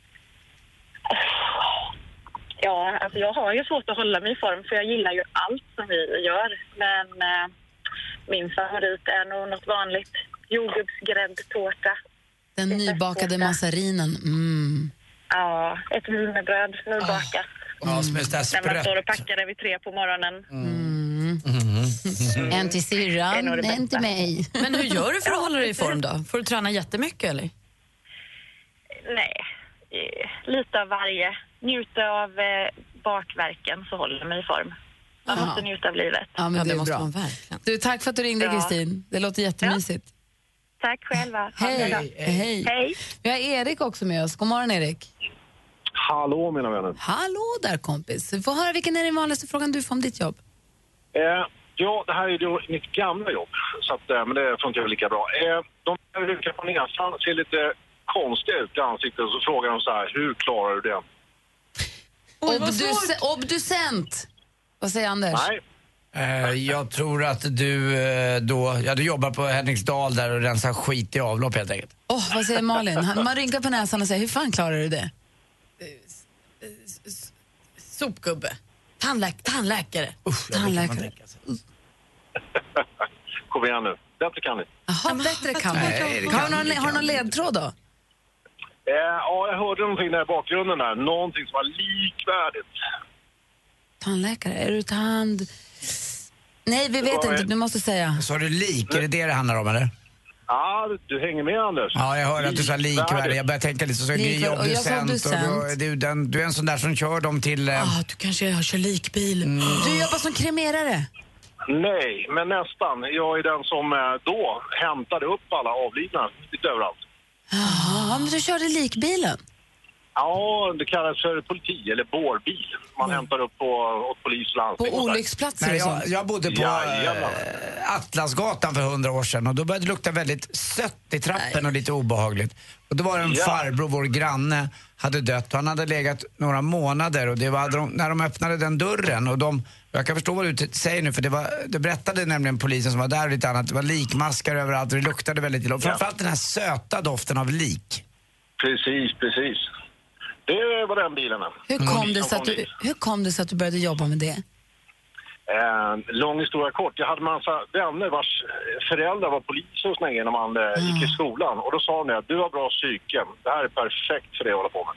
Ja, alltså jag har ju svårt att hålla mig i form för jag gillar ju allt som vi gör. Men eh, min favorit är nog något vanligt. Jordgubbsgräddtårta. Den nybakade massarinen. Mm. Ja, ett wienerbröd nybakat. Ja, som är När man står och packar det vid tre på morgonen. En till Det är syrran, en till mig. Men hur gör du för att hålla dig i form då? Får du träna jättemycket eller? Nej, lite av varje. Njuta av eh, bakverken så håller mig i form. Man Ja. måste njuta av livet. Ja, men Ja, det det är måste bra. man verkligen. Du, tack för att du ringde, Ja. Kristin. Det låter jättemysigt. Tack själva. Hej. Hej. Hej. Vi har Erik också med oss. God morgon, Erik. Hallå mina vänner. Hallå där, kompis. Få höra, vilken är den vanligaste frågan du får om ditt jobb? Eh, ja, det här är ju mitt gamla jobb, så att, eh, men det funkar väl lika bra. Eh, de här rukar på näsan ser lite konstiga ut i ansiktet och så frågar de så här, hur klarar du det? Obduce- obducent! Vad säger Anders? Nej, Eh, jag tror att du eh, då, ja du jobbar på Henriksdal där och rensar skit i avlopp helt enkelt. Åh, vad säger Malin? Han- Man rynkar på näsan och säger, hur fan klarar du det? Sopgubbe. Tandläk tandläkare. Usch, ja, det kan man Tandläkare. tänka sig. [laughs] kom igen nu. Bättre kan ni. Jaha, bättre kan man. Nej, det Har du någon, har du kan ledtråd då? Eh, ja, jag hörde någonting där i bakgrunden där. Någonting som var likvärdigt. Tandläkare, är du tand... Nej, vi vet inte. Du måste säga. Så har du lik, är det det det handlar om eller? Ja, du hänger med Anders. Ja, jag hör att du sa likvärdig. Jag börjar tänka lite så. Sa. Och då, obducent. du, den, du är en sån där som kör dem till... Eh, Ah, du kanske kör likbil. Du jobbar som kremerare. Nej, men nästan. Jag är den som eh, då hämtade upp alla avlidna lite överallt. Jaha, men du körde likbilen. Ja, det kallas för politi eller bårbil. Man hämtar upp på, åt polis och landsting. På olycksplatser Nej, jag, sånt. jag bodde på eh, Atlasgatan för hundra år sedan och då började det lukta väldigt sött i trappen och lite obehagligt. Och då var det en Ja. farbror, vår granne, hade dött och han hade legat några månader och det var de, när de öppnade den dörren och de, jag kan förstå vad du säger nu för det, var, det berättade nämligen polisen som var där och lite annat, det var likmaskar överallt och det luktade väldigt illa. Och framförallt den här söta doften av lik. Precis, precis. Det var den bilen. Hur Mm. kom, det sig att du, hur kom det sig att du började jobba med det? Eh, lång historia kort. Jag hade massa vänner vars föräldrar var poliser och grejer när man eh, gick i skolan. Och då sa de att du har bra psyke. Det här är perfekt för dig att hålla på med.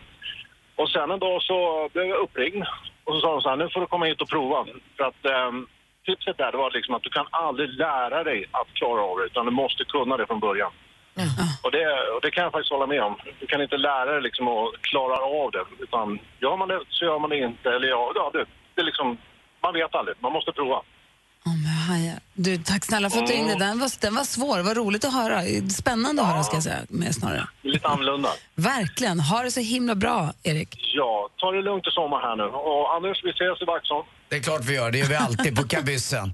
Och sen en dag så blev jag uppringd. Och så sa de så här, nu får du komma hit och prova. För att eh, tipset där det var liksom att du kan aldrig lära dig att klara av det. Utan du måste kunna det från början. Och, det, och det kan jag faktiskt hålla med om. Du kan inte lära dig liksom att klara av det. Utan gör man det så gör man det inte. Eller ja, ja det, det är liksom, man vet aldrig. Man måste prova. Haja. Du, tack snälla för att du ringde. Den var, den var svår. Vad roligt att höra. Spännande att höra ska jag säga. Med snarare. Lite annorlunda. Verkligen. Ha det så himla bra, Erik. Ja, ta det lugnt i sommar här nu. Och Anders, vi ses i Vaxholm. Det är klart vi gör, det gör vi alltid på [laughs] kabyssen.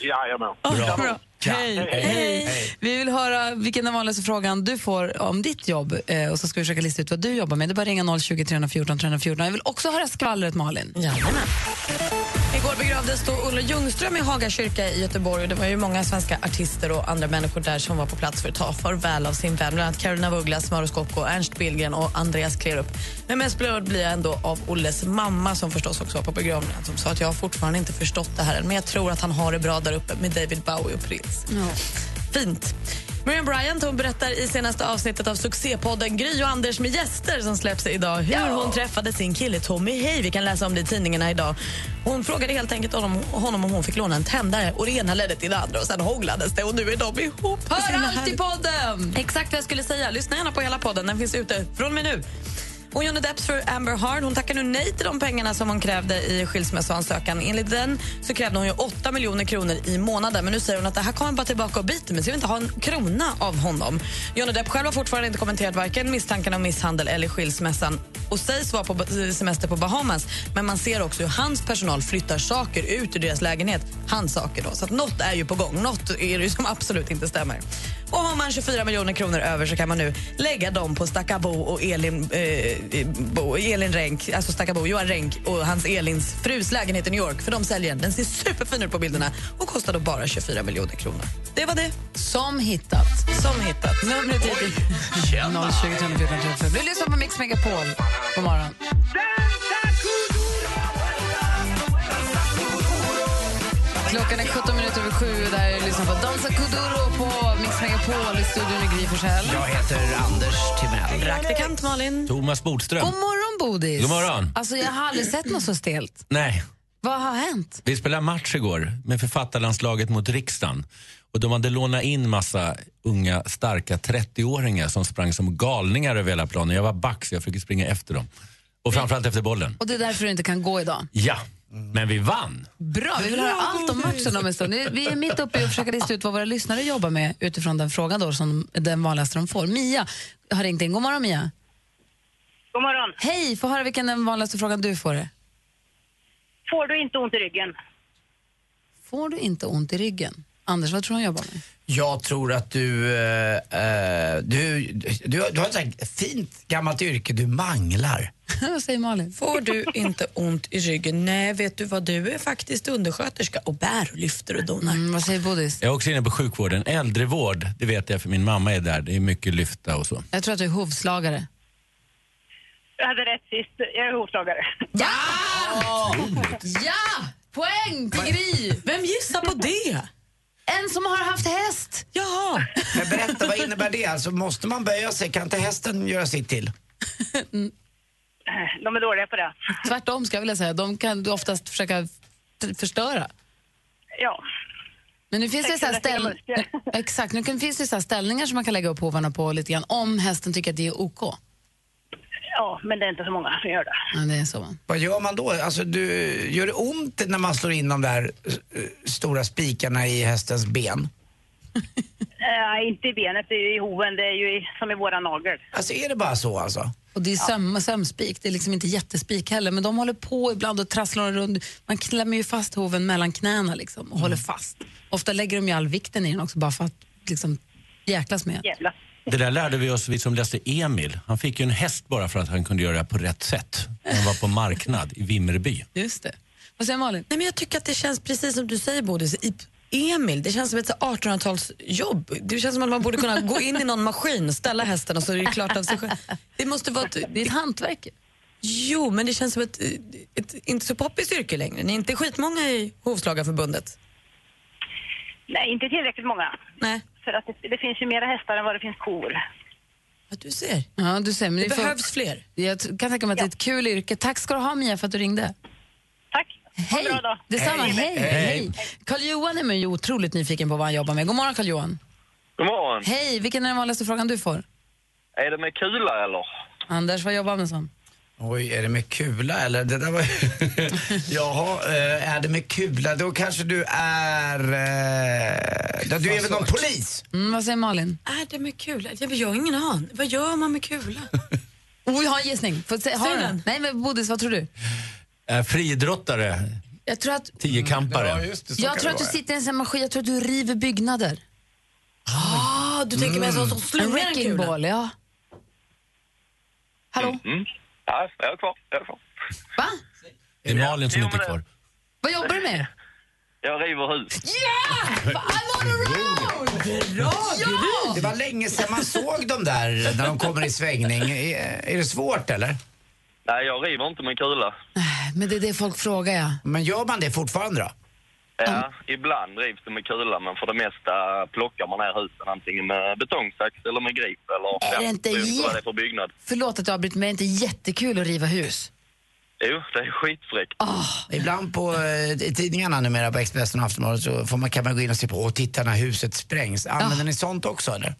Jajamän. Bra. Kanon. Hej. Hej. Vi vill höra vilken den vanligaste frågan du får om ditt jobb eh, och så ska vi försöka lista ut vad du jobbar med. Det är bara att ringa 020 314 314. Jag vill också höra skvallret, Malin. Igår begravdes då Olle Ljungström i Haga kyrka i Göteborg. Och det var ju många svenska artister och andra människor där som var på plats för att ta farväl av sin vän. Bland annat Carolina af Ugglas, Mauro Scocco, Ernst Billgren och Andreas Klerup. Men mest berörd blir jag ändå av Olles mamma som förstås också var på begravningen. Som sa att jag har fortfarande inte förstått det här än, men jag tror att han har det bra där uppe med David Bowie och Prince. Fint. Miriam Bryant hon berättar i senaste avsnittet av succépodden Gry och Anders med gäster som släpps idag hur hon träffade sin kille Tommy Hey. Vi kan läsa om det i tidningarna idag. Hon frågade helt enkelt honom, honom om hon fick låna en tändare och det ena ledde till det andra och sen hånglades det och nu är de ihop. Hör allt i podden! Exakt vad jag skulle säga. Lyssna gärna på hela podden. Den finns ute från och med nu. Och Johnny Depps för Amber Heard hon tackar nu nej till de pengarna som hon krävde i skilsmässoansökan. Enligt den så krävde hon ju 8 miljoner kronor i månaden. Men nu säger hon att det här kommer bara tillbaka och biter mig så jag vill inte ha en krona av honom. Johnny Depp själv har fortfarande inte kommenterat varken misstankarna om misshandel eller skilsmässan och sägs vara på semester på Bahamas. Men man ser också hur hans personal flyttar saker ut ur deras lägenhet. Hans saker då. Så att något är ju på gång. Något är det ju som absolut inte stämmer. Och har man 24 miljoner kronor över så kan man nu lägga dem på Stakabo och Elin, eh, Bo, Elin Renk, alltså Stackabo, Johan Renk och hans Elins frus lägenhet i New York. För de säljer den. Den ser superfin ut på bilderna och kostar då bara 24 miljoner kronor. Det var det. Som hittat. Som hittat. Numret är 020 314 314. Du lyssnar på Mix Megapol. God morgon. Klockan är 17 minuter över sju och där lyssnar på Dansa Kuduro på Mix Megapol i studion i Gry Forssell. Jag heter Anders Timell. Praktikant Malin. Thomas Bodström. God morgon, Bodis. God morgon. Alltså, jag har aldrig sett något så stelt. Nej, Vad har hänt? vi spelade match igår med författarlandslaget mot riksdagen. Och de hade lånat in massa unga, starka 30-åringar som sprang som galningar över hela planen. Jag var back så jag fick springa efter dem. Och framförallt efter bollen. Och det är därför du inte kan gå idag. Ja, men vi vann. Bra, vi vill höra allt om matchen om en stund. Vi är mitt uppe i att försöka lista ut vad våra lyssnare jobbar med utifrån den frågan då, som den vanligaste de får. Mia har ringt in. God morgon Mia. God morgon. Hej, få höra vilken den vanligaste frågan du får är. Får du inte ont i ryggen? Får du inte ont i ryggen? Anders, vad tror du hon jobbar med? Jag tror att du, eh, eh, du, du, du har ett fint gammalt yrke, du manglar. [laughs] vad säger Malin? Får du inte ont i ryggen? Nej, vet du vad? Du är faktiskt undersköterska och bär och lyfter och donar. Mm, vad säger Bodis? Jag är också inne på sjukvården. Äldrevård, det vet jag för min mamma är där. Det är mycket lyfta och så. Jag tror att du är hovslagare. Jag hade rätt sist. Jag är hovslagare. Ja! Ja! Poäng till Gry! Vem gissar på det? En som har haft häst. Ja. Men berätta, vad innebär det? Alltså, måste man böja sig? Kan inte hästen göra sitt till? De är dåliga på det. Tvärtom ska jag vilja säga. De kan du oftast försöka förstöra. Ja. Men nu finns det så här ställ... Exakt, nu kan- finns det så här ställningar som man kan lägga upp hovarna på lite grann om hästen tycker att det är OK. Ja, men det är inte så många som gör det. Ja, det är så. Vad gör man då? Alltså, du, gör det ont när man slår in de där eh, stora spikarna i hästens ben? [laughs] Eh, inte i benet, det är ju i hoven. Det är ju i, som i våra nagel. Alltså är det bara så alltså? Och det är söm, sömspik, det är liksom inte jättespik heller, men de håller på ibland och trasslar runt. Man klämmer ju fast hoven mellan knäna liksom och håller fast. Ofta lägger de ju all vikten i den också bara för att liksom jäklas med. Jävlar. Det där lärde vi oss, vi som läste Emil. Han fick ju en häst bara för att han kunde göra det på rätt sätt. Han var på marknad i Vimmerby. Just det. Vad säger Malin? Nej, men jag tycker att det känns precis som du säger, Bodis. I Emil, det känns som ett så 1800-talsjobb. Det känns som att man borde kunna gå in i någon maskin, ställa hästen och så är det klart av sig själv. Det måste vara ett, det är ett hantverk. Jo, men det känns som ett, ett inte så poppis yrke längre. Ni är inte skitmånga i Hovslagarförbundet. Nej, inte tillräckligt många. Nej. För att det, det finns ju mera hästar än vad det finns kor. Ja, du ser. Ja, du ser men Det får- behövs fler. Jag kan tänka mig att det är ett kul yrke. Tack ska du ha Mia för att du ringde. Hej! Detsamma, Hej. hej! Hej. Karl-Johan är man ju otroligt nyfiken på vad han jobbar med. God morgon Karl-Johan. God morgon. Hej, vilken är den vanligaste frågan du får? Är det med kula eller? Anders, vad jobbar med som? Oj, är det med kula eller? Det där var... [laughs] Jaha, eh, är det med kula? Då kanske du är... Eh... Du är väl någon polis? Mm, vad säger Malin? Är det med kula? Jag jag har ingen aning. Vad gör man med kula? [laughs] Oh, jag har en gissning. Får se, har Säg den? Nej, men Bodis, vad tror du? Äh, friidrottare, Jag tror att, tiokampare. jag tror att du sitter i en sån här maskin, jag tror att du river byggnader. Ah, du tänker mig en sån som En slungar en wrecking kula? ball, ja. Hallå? Mm. Ja, jag är kvar. Jag är kvar. Va? Det är Malin som inte är men kvar. Vad jobbar du med? Jag river hus. Yeah! I'm on a roll! Ja! Det var länge sedan man såg dem där när de kommer i svängning. Är, är det svårt eller? Nej, jag river inte med kula. Men det är det folk frågar, ja. Men gör man det fortfarande då? Ja, ibland rivs det med kula, men för det mesta plockar man ner husen antingen med betongsax eller med grip eller Är det inte det är jä- för byggnad. Förlåt att jag avbryter, men är det inte jättekul att riva hus? Jo, det är skitfräckt. Ibland på eh, tidningarna numera på Expressen och Aftonbladet så får man, kan man gå in och se på och titta när huset sprängs. Använder ni sånt också eller?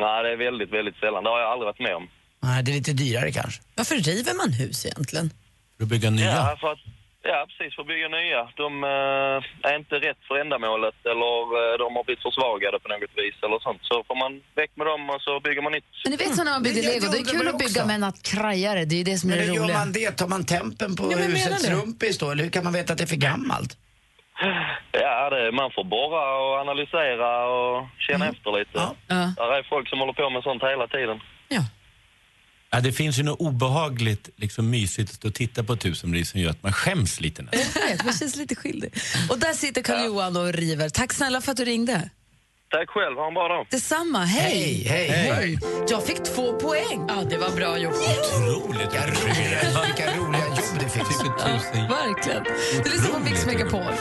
Nej, det är väldigt, väldigt sällan. Det har jag aldrig varit med om. Nej, det är lite dyrare kanske. Varför river man hus egentligen? För att bygga nya. Ja, för att, ja, precis. För att bygga nya. De eh, är inte rätt för ändamålet eller eh, de har blivit försvagade på något vis eller sånt. Så får man väck med dem och så bygger man nytt. Men ni vet så när man bygger Jag- jag lego, det är undrar kul väl att bygga också. med en krajare, det är ju det som är Men det hur gör roliga. man det? Tar man tempen på Ja, men jag menar husets rumpis då? Eller hur kan man veta att det är för gammalt? Ja, det, man får borra och analysera och känna efter lite. Ja. Där är folk som håller på med sånt hela tiden. Ja, det finns ju något obehagligt liksom, mysigt att stå och titta på ett hus som gör att man skäms lite nästan. Man känns lite skyldig. Och där sitter Karl-Johan och river. Tack snälla för att du ringde. Tack själv, ha en bra dag. Detsamma, hej! Hej, hej. Jag fick två poäng. Ja, det var bra gjort. Otroligt. Vilka roliga, vilka roliga jobb du fick. Ja, verkligen. Du lyssnar på Mix Megapol.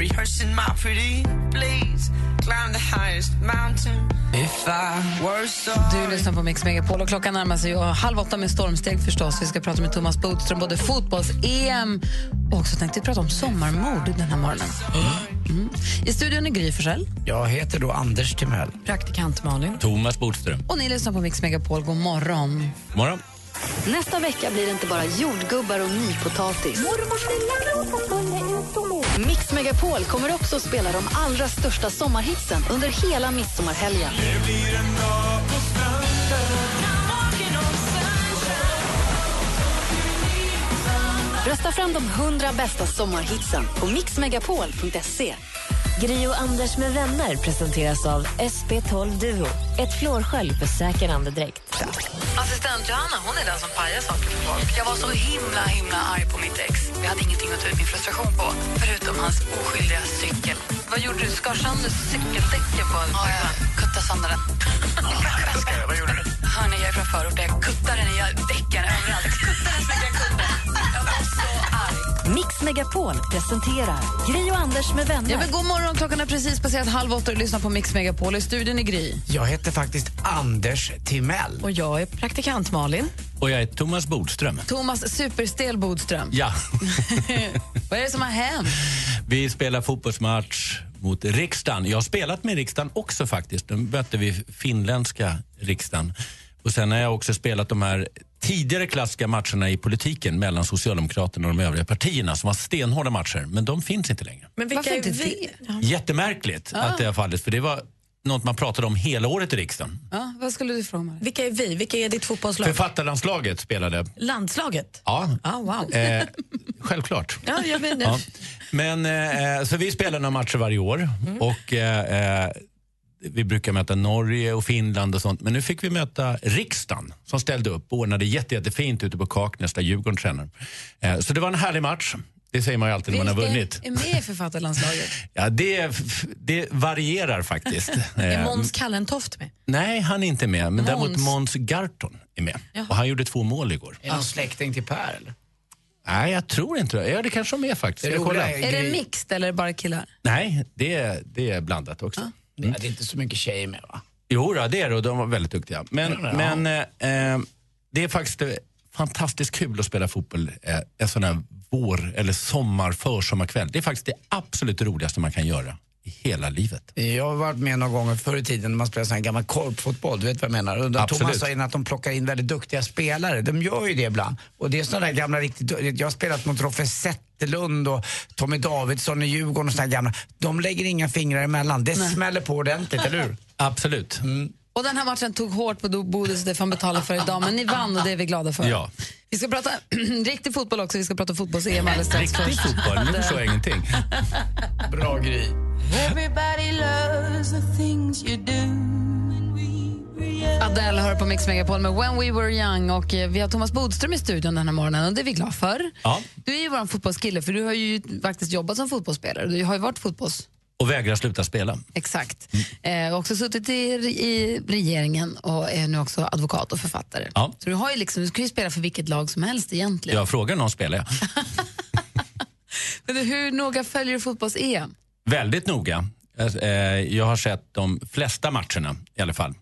Rehearsing my pretty please. Climb the highest mountain. If I were sorry. Du lyssnar på Mix Megapol och klockan närmar sig och halv åtta med stormsteg förstås. Vi ska prata med Thomas Bodström, både fotbolls-EM och också tänkte vi prata om sommarmord den här morgonen. Mm. I studion är Gry Forssell Jag heter då Anders Timell. Praktikant Malin. Thomas Bodström. och ni lyssnar på Mix Megapol. God morgon. Morgon. Nästa vecka blir det inte bara jordgubbar och nypotatis. Mix Megapol kommer också att spela de allra största sommarhitsen under hela midsommarhelgen. Rösta fram de 100 bästa sommarhitsen på mixmegapol.se. Gri och Anders med vänner presenteras av SP12 Duo. Ett flårskölj för säker andedräkt. Assistent Johanna hon är den som pajar saker för folk. Jag var så himla himla arg på mitt ex. Jag hade ingenting att ta ut min frustration på, förutom hans oskyldiga cykel. Vad gjorde du? Skar sönder cykeldäcken på Ja, jag kuttade sönder den. Vad gjorde du? Hörni, jag är från förorten. Jag kuttade den i däcken överallt. Kuttade den så mycket jag kunde. Mix Megapol presenterar Gri och Anders med vänner. Ja, men god morgon, klockan är precis passerat halv åtta och du lyssnar på Mix Megapol. I studion är Gry. Jag heter faktiskt Anders Timell. Och jag är praktikant Malin. Och jag är Thomas Bodström. Thomas Superstel Bodström. Ja. [laughs] Vad är det som har hänt? Vi spelar fotbollsmatch mot riksdagen. Jag har spelat med riksdagen också faktiskt. Nu mötte vi finländska riksdagen. Och sen har jag också spelat de här tidigare klassiska matcherna i politiken mellan Socialdemokraterna och de övriga partierna som var stenhårda matcher. Men de finns inte längre. Men vilka Varför är inte vi? Jättemärkligt att det har fallit, för det var något man pratade om hela året i riksdagen. Ja, vad skulle du fråga? Vilka är vi? Vilka är ditt fotbollslag? Författarlandslaget spelade. Landslaget? Ja, Ah, wow. eh, självklart. Ja, jag vet det. Ja. Men, eh, så vi spelar några matcher varje år. Och, eh, eh, vi brukar möta Norge och Finland och sånt. Men nu fick vi möta riksdagen som ställde upp och ordnade jätte, jättefint ute på Kaknäs där Djurgården tränar. Eh, så det var en härlig match. Det säger man ju alltid när man har vunnit. är med i författarlandslaget? [laughs] Ja, det, det varierar faktiskt. [laughs] Är Eh, Måns Kallentoft med? Nej, han är inte med. Men däremot Måns. Måns Garton är med. Jaha. Och han gjorde två mål igår. Är det någon släkting till Per eller? Nej, jag tror inte det. Ja, det kanske de är faktiskt. Det kollar. roliga Är det mixed eller bara killar? Nej, det är, det är blandat också. Mm. Det är inte så mycket tjejer med va? Jo, då, det är det och de var väldigt duktiga. Men, ja. men eh, eh, det är faktiskt eh, fantastiskt kul att spela fotboll eh, en sån här vår eller sommar, försommarkväll. Det är faktiskt det absolut roligaste man kan göra hela livet. Jag har varit med några gånger förr i tiden när man spelade sån här gammal korpfotboll, du vet vad jag menar? Och. Thomas sa innan att de plockar in väldigt duktiga spelare, de gör ju det ibland. Och det är såna där gamla riktigt, jag har spelat mot Roffe Zetterlund och Tommy Davidsson i Djurgården och såna här gamla. De lägger inga fingrar emellan, det smäller på ordentligt, eller hur? [laughs] Absolut. Och den här matchen tog hårt på Bodis, det får han betala för idag, men ni vann och det är vi glada för. Ja. Vi ska prata [clears throat] riktig fotboll också, vi ska prata fotbolls-EM alldeles strax. Riktig först. fotboll, nu förstår jag ingenting. [laughs] Bra grej. Everybody loves the things you do. Adele hör på Mix Megapol med When We Were Young och eh, vi har Thomas Bodström i studion den här morgonen och det är vi glada för. Ja. Du är ju vår fotbollskille för du har ju faktiskt jobbat som fotbollsspelare. Du har ju varit fotbolls... Och vägrar sluta spela. Exakt. Eh, också suttit i, i regeringen och är nu också advokat och författare. Ja. Så du, har ju liksom, du kan ju spela för vilket lag som helst egentligen. Jag frågar någon spelar jag. [laughs] Men hur noga följer du fotbolls-EM? Väldigt noga. Alltså, eh, jag har sett de flesta matcherna i alla fall.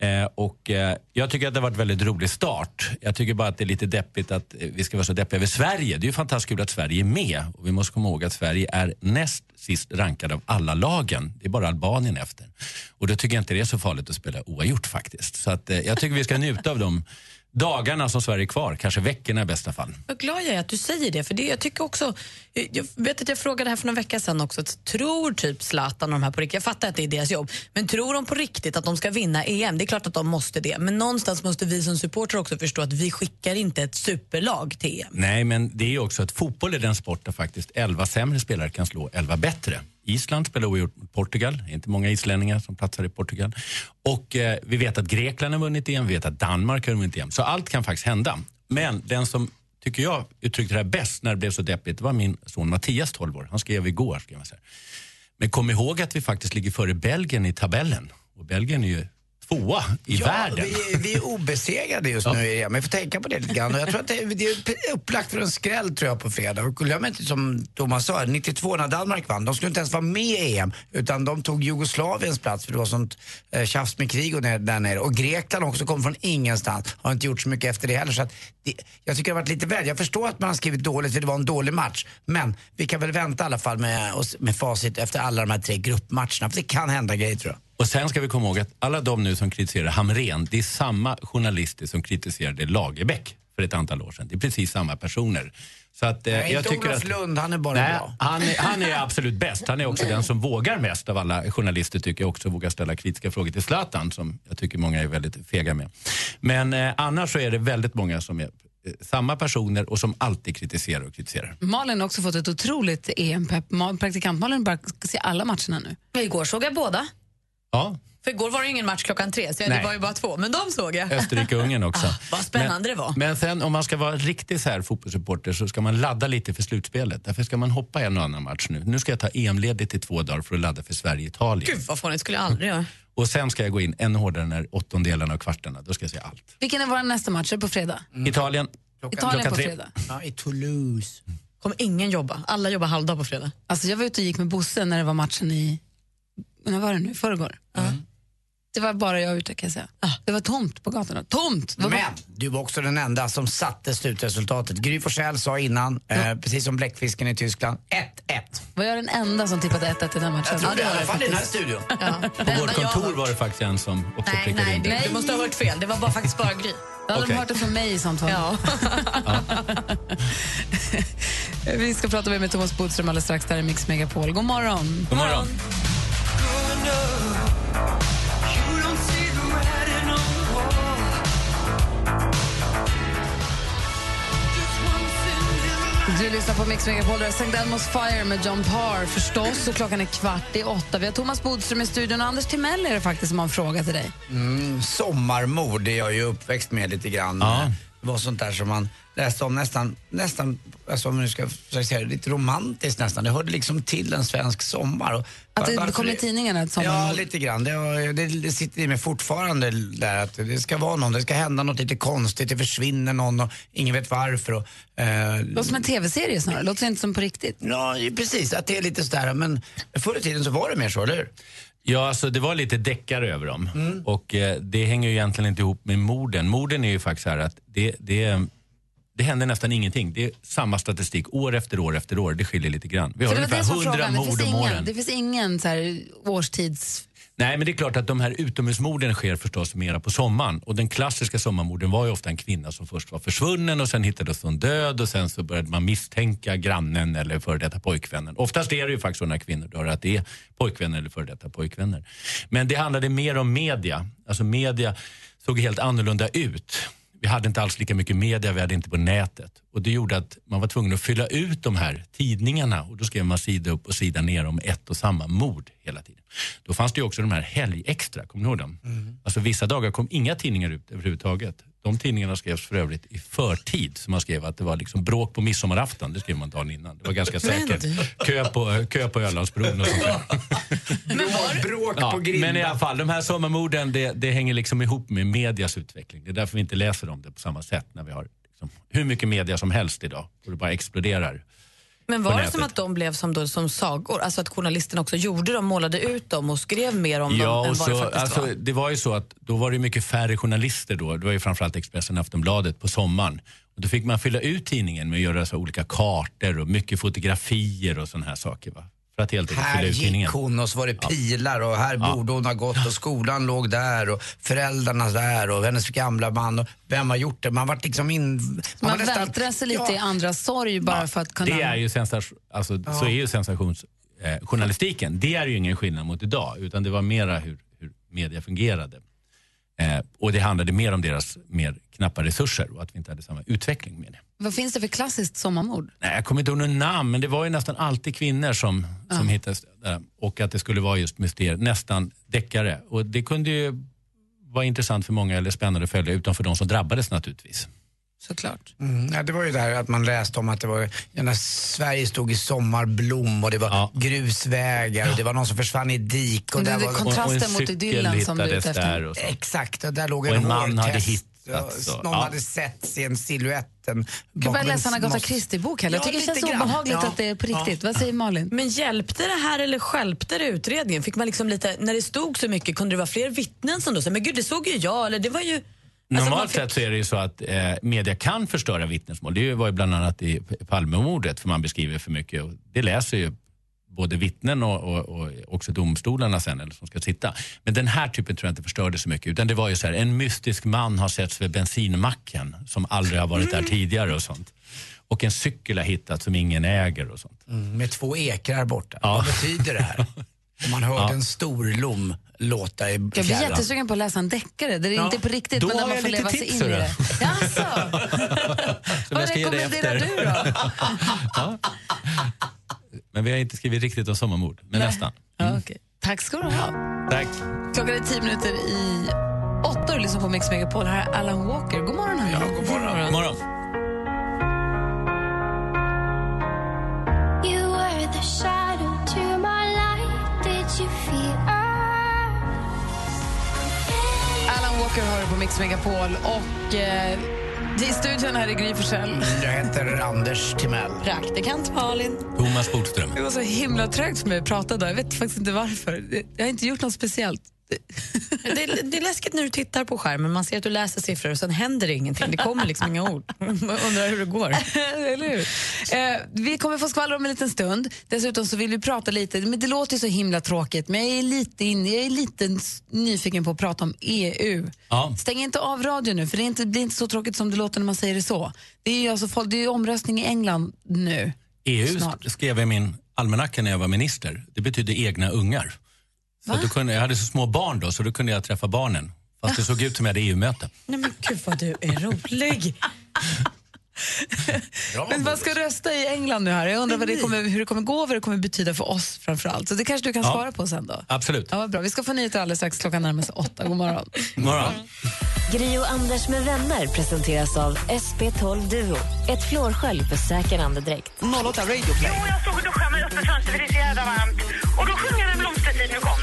Eh, och eh, jag tycker att det har varit en väldigt rolig start. Jag tycker bara att det är lite deppigt att vi ska vara så deppiga över Sverige. Det är ju fantastiskt kul att Sverige är med. Och vi måste komma ihåg att Sverige är näst sist rankad av alla lagen. Det är bara Albanien efter. Och då tycker jag inte det är så farligt att spela oavgjort faktiskt. Så att, jag tycker vi ska njuta av de dagarna som Sverige är kvar. Kanske veckorna i bästa fall. Vad glad jag är att du säger det. För det, jag tycker också, jag vet att jag frågade här för några veckor sedan också, tror typ Zlatan och de här på riktigt, jag fattar att det är deras jobb, men tror de på riktigt att de ska vinna EM? Det är klart att de måste det, men någonstans måste vi som supporter också förstå att vi skickar inte ett superlag till EM. Nej, men det är också att fotboll är den sport där faktiskt 11 sämre spelare kan slå 11 bättre. Island spelar oavgjort mot Portugal. Det är inte många islänningar som platsar i Portugal. Och eh, vi vet att Grekland har vunnit EM, vi vet att Danmark har vunnit EM. Så allt kan faktiskt hända. Men den som tycker jag uttryckte det här bäst när det blev så deppigt, det var min son Mattias, 12 år. Han skrev igår. Skrev han så här. Men kom ihåg att vi faktiskt ligger före Belgien i tabellen. Och Belgien är ju tvåa i ja, världen. Vi, vi är obesegrade just nu i EM. Vi får tänka på det lite grann. Och jag tror att det, det är upplagt för en skräll tror jag på fredag. Och glöm inte som Thomas sa, 92 när Danmark vann, de skulle inte ens vara med i EM. Utan de tog Jugoslaviens plats för det var sånt eh, tjafs med krig och ner, där nere. Och Grekland också kom från ingenstans. Har inte gjort så mycket efter det heller. Så att det, jag tycker det har varit lite väl. Jag förstår att man har skrivit dåligt för det var en dålig match. Men vi kan väl vänta i alla fall med, med facit efter alla de här tre gruppmatcherna. För det kan hända grejer tror jag. Och sen ska vi komma ihåg att alla de nu som kritiserar Hamren, det är samma journalister som kritiserade Lagerbäck för ett antal år sedan. Det är precis samma personer. Så att, eh, Nej, jag inte tycker Olof att, Lund, han är bara nej, bra. han, är- han är [laughs] absolut bäst. Han är också den som vågar mest av alla journalister tycker jag också vågar ställa kritiska frågor till Zlatan som jag tycker många är väldigt fega med. Men eh, annars så är det väldigt många som är eh, samma personer och som alltid kritiserar och kritiserar. Malin har också fått ett otroligt EM-pepp. Ma- Praktikant Malin bara se alla matcherna nu. Igår såg jag båda. Ja, För igår var det ingen match klockan tre, så det var ju bara två. Men de såg jag. Österrike-Ungern [laughs] också. Ah, vad spännande men, det var. Men sen om man ska vara riktigt så här fotbollssupporter så ska man ladda lite för slutspelet. Därför ska man hoppa en och annan match nu. Nu ska jag ta EM-ledigt i två dagar för att ladda för Sverige-Italien. Gud vad fånigt, skulle jag aldrig göra. Och sen ska jag gå in ännu hårdare när åttondelarna och kvartarna. Då ska jag se allt. Vilken är vår nästa match? Är på fredag? Italien, Italien klockan på tre. fredag. Ja, i Toulouse. Kommer ingen jobba. Alla jobbar halvdag på fredag. Alltså jag var ute och gick med Bosse när det var matchen i, när var det nu, i förrgår. Det var bara jag ute kan jag säga. Det var tomt på gatorna. Tomt! Men du var också den enda som satte slutresultatet. Gry Forssell sa innan, eh, precis som bläckfisken i Tyskland, 1-1. Var jag den enda som tippade 1-1 i den matchen? Jag tror det, i var alla fall i den här studion. På vårt kontor var det faktiskt en som också Nej, prickade nej, in. du, du måste ha hört fel. Det var bara faktiskt bara Gry. Då hade Okej. de hört det från mig i sånt fall. Ja. [laughs] Vi ska prata med Thomas Bodström alldeles strax. Där är Mix Megapol. God morgon! God morgon. Du lyssnar på Mix Megapol. St. Elmo's Fire med John Parr förstås. Och klockan är kvart i åtta. Vi har Thomas Bodström i studion och Anders Timell är det faktiskt som har en fråga till dig. Mm, sommarmord är jag ju uppväxt med lite grann. Det var sånt där som man läste om nästan, nästan alltså om man nu ska säga det, lite romantiskt nästan. Det hörde liksom till en svensk sommar. Och Att det varför kom i tidningarna Ja, lite grann. Det, det, det sitter i mig fortfarande där att det ska vara någon, det ska hända något lite konstigt, det försvinner någon och ingen vet varför. Och, eh, Låter som en tv-serie snarare. Låter inte som på riktigt. Ja, precis. Att det är lite sådär. Men förr i tiden så var det mer så, eller hur? Ja, alltså det var lite deckare över dem. Och eh, det hänger ju egentligen inte ihop med morden. Morden är ju faktiskt så här att det, det, det händer nästan ingenting. Det är samma statistik år efter år efter år. Det skiljer lite grann. Vi har ungefär som var 100 frågan. Det mord om åren. det finns ingen så här årstids... Nej, men det är klart att de här utomhusmorden sker förstås mera på sommaren. Och den klassiska sommarmorden var ju ofta en kvinna som först var försvunnen och sen hittades hon död och sen så började man misstänka grannen eller före detta pojkvännen. Oftast är det ju faktiskt så när kvinnor dör att det är pojkvänner eller före detta pojkvänner. Men det handlade mer om media. Alltså media såg helt annorlunda ut. Vi hade inte alls lika mycket media, vi hade inte på nätet. Och det gjorde att man var tvungen att fylla ut de här tidningarna och då skrev man sida upp och sida ner om ett och samma mord hela tiden. Då fanns det ju också de här helgextra, kommer ni ihåg dem? Alltså vissa dagar kom inga tidningar ut överhuvudtaget. De tidningarna skrevs för övrigt i förtid. Så man skrev att det var liksom bråk på midsommarafton. Det skrev man dagen innan. Det var ganska säkert. Kö på, kö på Ölandsbron och sånt där. [laughs] [laughs] Bråk Ja, på grillen. men i alla fall, de här sommarmorden det, det hänger liksom ihop med medias utveckling. Det är därför vi inte läser om det på samma sätt när vi har liksom, hur mycket media som helst idag och det bara exploderar. Men var det som att de blev som, då, som sagor? Alltså att journalisterna också gjorde dem, målade ut dem och skrev mer om Ja, dem än vad det så, faktiskt alltså, var? det var ju så att då var det mycket färre journalister då. Det var ju framförallt Expressen och Aftonbladet på sommaren. Och då fick man fylla ut tidningen med att göra så olika kartor och mycket fotografier och såna här saker. Va? För att helt Här gick hon och så var det pilar och här Ja. borde hon ha gått och skolan låg där och föräldrarna där och hennes gamla man och vem har gjort det? Man vart liksom in... Man, var nästan- vältrar sig lite i andras sorg bara för att kunna... Det är ju sensation, alltså, Så är ju sensationsjournalistiken. Eh, det är ju ingen skillnad mot idag, utan det var mera hur, hur media fungerade. Eh, och det handlade mer om deras mer knappa resurser och att vi inte hade samma utveckling med det. Vad finns det för klassiskt sommarmord? Nej, jag kommer inte ihåg några namn, men det var ju nästan alltid kvinnor som, som hittades där. Och att det skulle vara just mysterier, nästan deckare. Och det kunde ju vara intressant för många, eller spännande att följa, utom för de som drabbades naturligtvis. Såklart. Mm, ja, det var ju det här att man läste om att det var, ja, när Sverige stod i sommarblom och det var grusvägar och det var någon som försvann i dik. Och det där är var, kontrasten Och en mot idyllen som du är ute efter. där och så. Exakt, och där låg Och en, en man hade hittats Ja, och- Någon ja. hade sett sin siluetten. Du kan en läsa en Agatha. Christie-bok heller. Jag Ja, tycker det lite känns grann. obehagligt Ja. att det är på Ja. riktigt. Vad säger Malin? Men hjälpte det här eller stjälpte det utredningen? Fick man liksom lite, när det stod så mycket, kunde det vara fler vittnen som då sa, men gud det såg ju jag, eller det var ju... Alltså, Normalt sett så är det ju så att eh, media kan förstöra vittnesmål. Det var ju bland annat i Palmemordet, för man beskriver för mycket. Och det läser ju både vittnen och, och, och också domstolarna sen, eller som ska sitta. Men den här typen tror jag inte förstörde så mycket. Utan det var ju så här, en mystisk man har setts vid bensinmacken som aldrig har varit där tidigare och sånt. Och en cykel har hittats som ingen äger och sånt. Mm, med två ekrar borta. Ja. Vad betyder det här? [laughs] Om man hörde Ja. en stor lom låta i Jag blir fjärran. jättesugen på att läsa en deckare där det Ja. inte är på riktigt Då men där man får leva sig in i det. [laughs] Jaså? Vad rekommenderar efter. du då? [laughs] Ja. Men vi har inte skrivit riktigt om sommarmord, men nästan. Ja, okej. Tack ska du ha. Tack. Klockan är tio minuter i åtta och lyssnar på Mix Megapol. Här är Alan Walker. God morgon. Hörni. Ja, god morgon. God morgon. You were the Alan Walker hör på Mix Megapol. Och eh, i studion här är Gry Forssell. Jag heter Anders Timell. Praktikant Malin. Thomas Bodström. Det var så himla trögt för mig att prata då. Jag vet faktiskt inte varför. Jag har inte gjort något speciellt. Det är, det är läskigt när du tittar på skärmen. Man ser att du läser siffror och sen händer det ingenting. Det kommer liksom inga ord. Man undrar hur det går. Eller hur? Eh, vi kommer få skvallra om en liten stund. Dessutom så vill vi prata lite, men det låter ju så himla tråkigt, men jag är lite, in, jag är lite nyfiken på att prata om EU. Ja. Stäng inte av radion nu, för det, är inte, det blir inte så tråkigt som det låter när man säger det så. Det är ju alltså, det är omröstning i England nu. EU Snart. sk- skrev jag i min almanacka när jag var minister. Det betyder egna ungar. Så att då kunde, jag hade så små barn då, så då kunde jag träffa barnen. Fast det såg ut som jag hade EU-möte. Nej men gud vad du är rolig. Men man ska rösta i England nu här. Jag undrar vad det kommer, hur det kommer gå och vad det kommer betyda för oss framför allt. Så det kanske du kan Ja. svara på sen då. Absolut. Ja, vad bra. Vi ska få nyheter alldeles strax. Klockan närmar sig åtta. God morgon. God morgon. Gri och Anders med vänner presenteras av SP12 Duo. Ett flårskölj för säker andedräkt. 08 Radio Play. Jo, jag stod och duschade mig öppet fönster för det är så jävla varmt. Och då sjunger en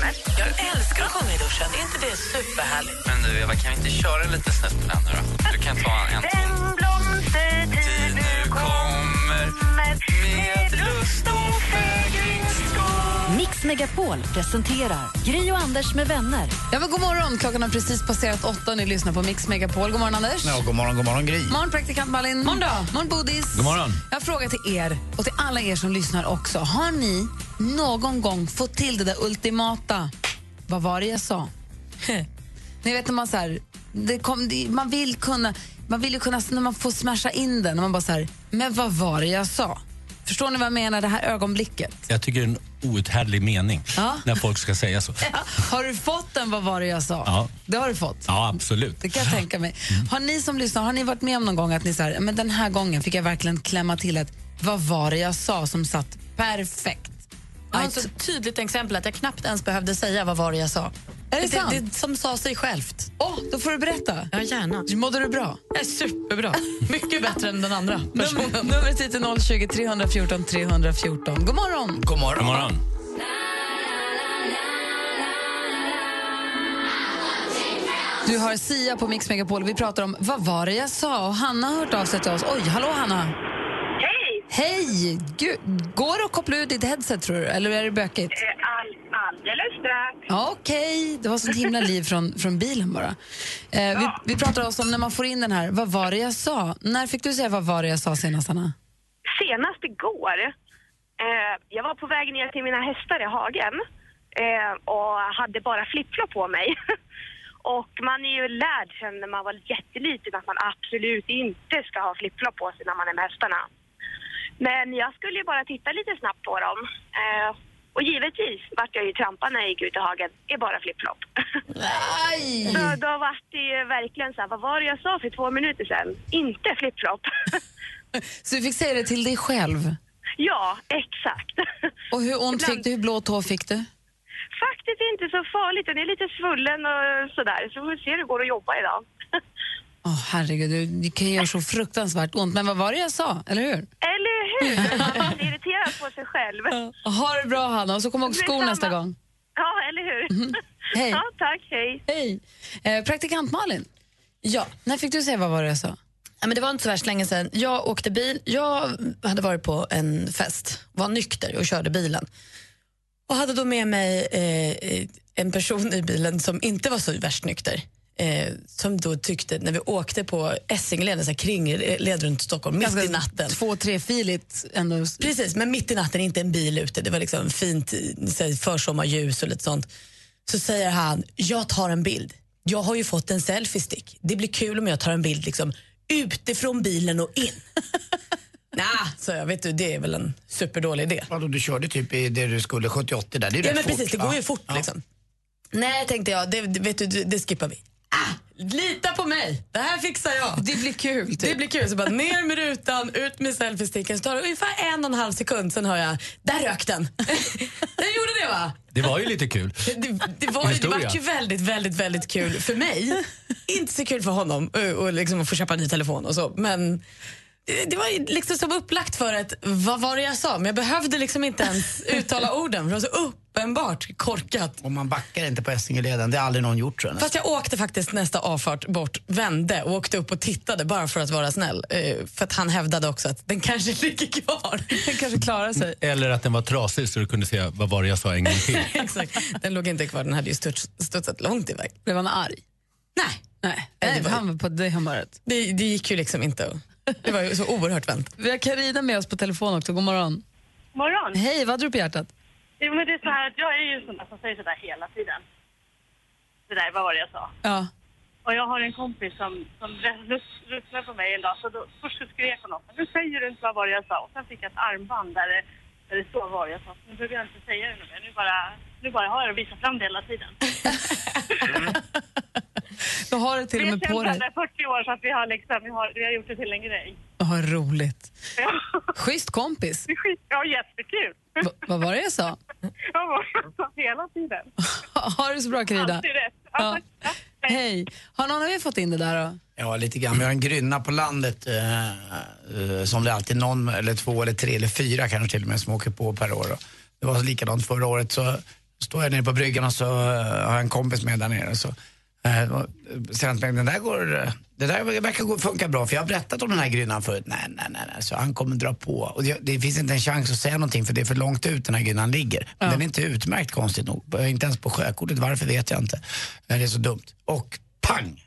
blomstertid nu kommer. Jag älskar att sjunga i duschen. Är inte det superhärligt? Men du Eva, kan vi inte köra lite snett på den nu då? Du kan ta en Den blomstertid nu kommer med lust och fägringsskap. Mix Megapol presenterar Gri och Anders med vänner. Ja, men god morgon. Klockan har precis passerat åtta. Ni lyssnar på Mix Megapol. God morgon, Anders. Ja, god morgon, god morgon Gry. morgon, praktikant Malin. Morgon, då. morgon Bodis. God morgon. Jag har frågat till er och till alla er som lyssnar också. Har ni någon gång fått till det där ultimata, vad var det jag sa? [laughs] ni vet när man så här, det kom, det, man vill kunna, man vill ju kunna, när man får smasha in den, när man bara så här, men vad var det jag sa? Förstår ni vad jag menar, det här ögonblicket? Jag tycker en outhärdlig mening Ja. när folk ska säga så. [laughs] Har du fått den, vad var det jag sa? Ja. Det har du fått. Ja, absolut. Det kan jag tänka mig. Har ni som lyssnar, har ni varit med om någon gång att ni säger, men den här gången fick jag verkligen klämma till ett vad var det jag sa som satt perfekt? Jag har ett så tydligt exempel att jag knappt ens behövde säga vad var det jag sa. Är det sant? Det, det som sa sig självt. Åh, då får du berätta. Ja, gärna. Mådde du bra? Jag är superbra. Mycket bättre än den andra personen. numret hit är 020 314 314. God morgon! God morgon. God morgon. Du har Sia på Mix Megapol vi pratar om vad var det jag sa? Och Hanna har hört av sig till oss. Oj, hallå Hanna! Hej! Hej! Gud, går det att koppla ut ditt headset tror du? Eller är det bökigt? Eh, All, alldeles strax. Ja, Okej, det var sånt himla liv från, från bilen bara. Eh, vi, vi pratar också om när man får in den här, vad var det jag sa? När fick du säga vad var det jag sa senast, Anna? Senast igår, eh, jag var på väg ner till mina hästar i hagen eh, och hade bara flipflop på mig. [laughs] och man är ju lärd sen när man var jätteliten att man absolut inte ska ha flipflop på sig när man är med hästarna. Men jag skulle ju bara titta lite snabbt på dem. Eh, och givetvis vart jag ju trampad när jag gick ut i hagen i bara flipflop. Så då var det ju verkligen så här, vad var det jag sa för två minuter sedan? Inte flipflop. Så du fick säga det till dig själv? ja, exakt. Och hur ont Ibland- fick du? Hur blå tå fick du? Faktiskt inte så farligt. Den är lite svullen och sådär. Så vi får se hur det går att jobba idag. Åh herregud, du, det kan göra så fruktansvärt ont. Men vad var det jag sa, eller hur? Eller hur? Man blir irriterad på sig själv. Ha det bra Hanna, och så kom ihåg skor nästa gång. Ja, eller hur? Hej. Ja, tack. Hej. Hej. Eh, praktikant Malin, Ja. när fick du säga vad var det jag sa? Ja, men det var inte så värst länge sedan. Jag åkte bil. Jag hade varit på en fest, var nykter och körde bilen. Och hade då med mig eh, en person i bilen som inte var så värst nykter. Eh, som då tyckte, när vi åkte på Essingeleden, så här kringled runt Stockholm, mitt i natten. Två, trefiligt ändå. Precis, men mitt i natten, inte en bil ute. Det var liksom fint här, försommarljus och lite sånt. Så säger han, jag tar en bild. Jag har ju fått en selfie-stick. Det blir kul om jag tar en bild liksom utifrån bilen och in. [laughs] nah, så jag vet du, det är väl en superdålig idé. Vadå, du körde typ i det du skulle 70-80 där. Det är Ja rätt men fort, precis, det går ju fort Ja. liksom. Nej, tänkte jag, det, vet du, det skippar vi. Ah, lita på mig, det här fixar jag. Det blir kul. Typ. Det blir kul. Så bara ner med rutan, ut med selfiesticken. Så tar det ungefär en och en halv sekund, sen hör jag, där rök den. [laughs] den gjorde det va? Det var ju lite kul. Det, det, var, det Historia. var ju väldigt, väldigt, väldigt kul för mig. Inte så kul för honom eh, och liksom att få köpa en ny telefon och så. Men Det- var ju liksom som upplagt för ett vad var det jag sa? Men jag behövde liksom inte ens [laughs] uttala orden för det var så uppenbart korkat. Och man backar inte på Essingeleden, det har aldrig någon gjort tror jag. Fast jag åkte faktiskt nästa avfart bort, vände och åkte upp och tittade bara för att vara snäll. Eh, för att han hävdade också att den kanske [laughs] ligger kvar. Den kanske klarar sig. Eller att den var trasig så du kunde säga vad var det jag sa en gång till. [laughs] Exakt. Den låg inte kvar, den hade ju studs, studsat långt iväg. Blev han arg? Nej. Nej, Nej, det var- han var på det humöret. Det, det gick ju liksom inte. att- Det var ju så oerhört väntat. Vi har Carina med oss på telefon också. God morgon. Morgon. Hej, vad hade du på hjärtat? Jo, men det är så här att jag är ju en sån där som säger sådär hela tiden. Det där, vad var det jag sa? Ja. Och jag har en kompis som, som ruttnade på mig en dag. Så då, först så skrek hon åt mig. Nu säger du inte vad var det jag sa. Och sen fick jag ett armband där det, där det står vad var det jag sa. Så nu behöver jag inte säga det nu mer. Nu bara, nu bara har jag det och visar fram det hela tiden. [laughs] Du har det till och Vi med på dig. varandra i 40 år så att vi har, liksom, vi har, vi har gjort det till en grej. Vad roligt. Ja. Schysst kompis. Det är skit, ja, jättekul. Va, vad var det jag sa? Vad var det jag sa hela tiden? [laughs] Ha det så bra, Carina. Alltid rätt. Ja, Ja. Hej. Har någon av er fått in det där då? Ja, lite grann. Vi har en grynna på landet eh, eh, som det är alltid någon, eller två, eller tre, eller fyra kanske till och med som åker på per år. Och det var likadant förra året. Så står jag nere på bryggan och så eh, har jag en kompis med där nere. Så, eh, eh, till mig, den där går, eh, det där verkar funka bra för jag har berättat om den här grynnan förut. Nej, nej, nej, nej. Så han kommer dra på. Och det, det finns inte en chans att säga någonting för det är för långt ut den här grynnan ligger. Men Den är inte utmärkt konstigt nog. Inte ens på sjökortet. Varför vet jag inte. Det är så dumt. Och pang!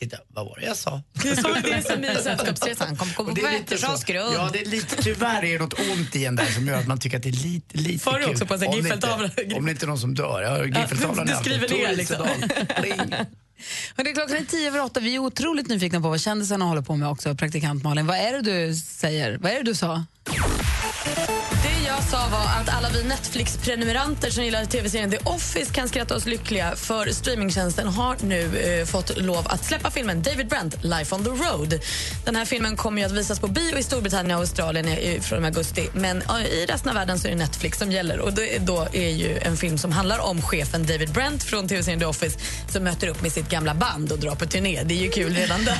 Titta, vad var det jag sa? Det är som det är som i [laughs] Sällskapsresan. Komma Och på det är så- grund. Ja, det är lite, tyvärr är det något ont i en där som gör att man tycker att det är lite, lite Får du kul. också på Om det Giffeltavla? inte- Om det inte är någon som dör. Jag har Giffeltavlan du [laughs] är skriver ner liksom. Hälsedal. Pling. Hörrni, klockan är tio över åtta. Vi är otroligt nyfikna på vad kändisarna håller på med också. Praktikant Malin, vad är det du säger? Vad är det du sa? Det jag sa var att alla vi Netflix-prenumeranter som gillar tv-serien The Office kan skratta oss lyckliga för streamingtjänsten har nu eh, fått lov att släppa filmen David Brent, Life on the Road. Den här filmen kommer ju att visas på bio i Storbritannien och Australien i- från augusti. Men eh, i resten av världen så är det Netflix som gäller. Och det, då är ju en film som handlar om chefen David Brent från tv-serien The Office som möter upp med sitt gamla band och drar på turné. Det är ju kul redan där.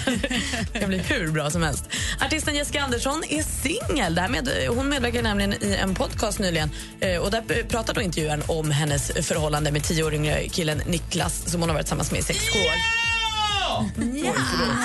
Det kan bli hur bra som helst. Artisten Jessica Andersson är singel. Med, hon medverkar nämligen i en podcast nyligen. Eh, Och där pratar då intervjuaren om hennes förhållande med tio år yngre killen Niklas som hon har varit tillsammans med i sex år. Ja,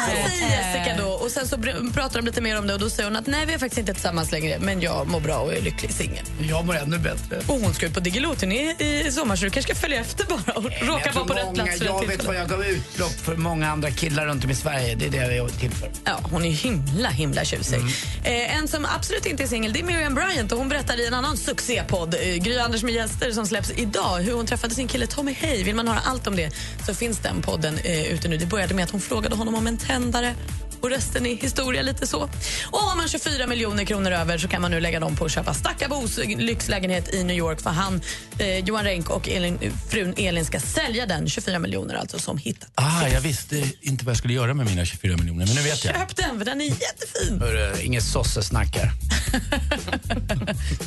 säger Jessica då. Och sen så pratar de lite mer om det och då säger hon att nej vi är faktiskt inte tillsammans längre men jag mår bra och är lycklig singel. Jag mår ännu bättre. Och hon ska ut på Diggiloo-turné i sommar så du kanske ska följa efter bara och råka Jag vara på rätt många- plats för Jag rätt vet vad jag gav utlopp för många andra killar runt om i Sverige. Det är det jag är till för. Ja, hon är himla, himla tjusig. Eh, en som absolut inte är singel det är Miriam Bryant och hon berättar i en annan succépodd, eh, Gry Anders med gäster som släpps idag, hur hon träffade sin kille Tommy Hay. Vill man höra allt om det så finns den podden eh, ute nu. Det började med att hon frågade honom om en tändare och resten är historia lite så. Och har man 24 miljoner kronor över så kan man nu lägga dem på att köpa Stackabos lyxlägenhet i New York för han, eh, Johan Renck och Elin, frun Elin ska sälja den, 24 miljoner alltså som hittat. Ah, jag visste inte vad jag skulle göra med mina 24 miljoner, men nu vet jag. Köp den för den är jättefin. Hörru, inget sossesnack här.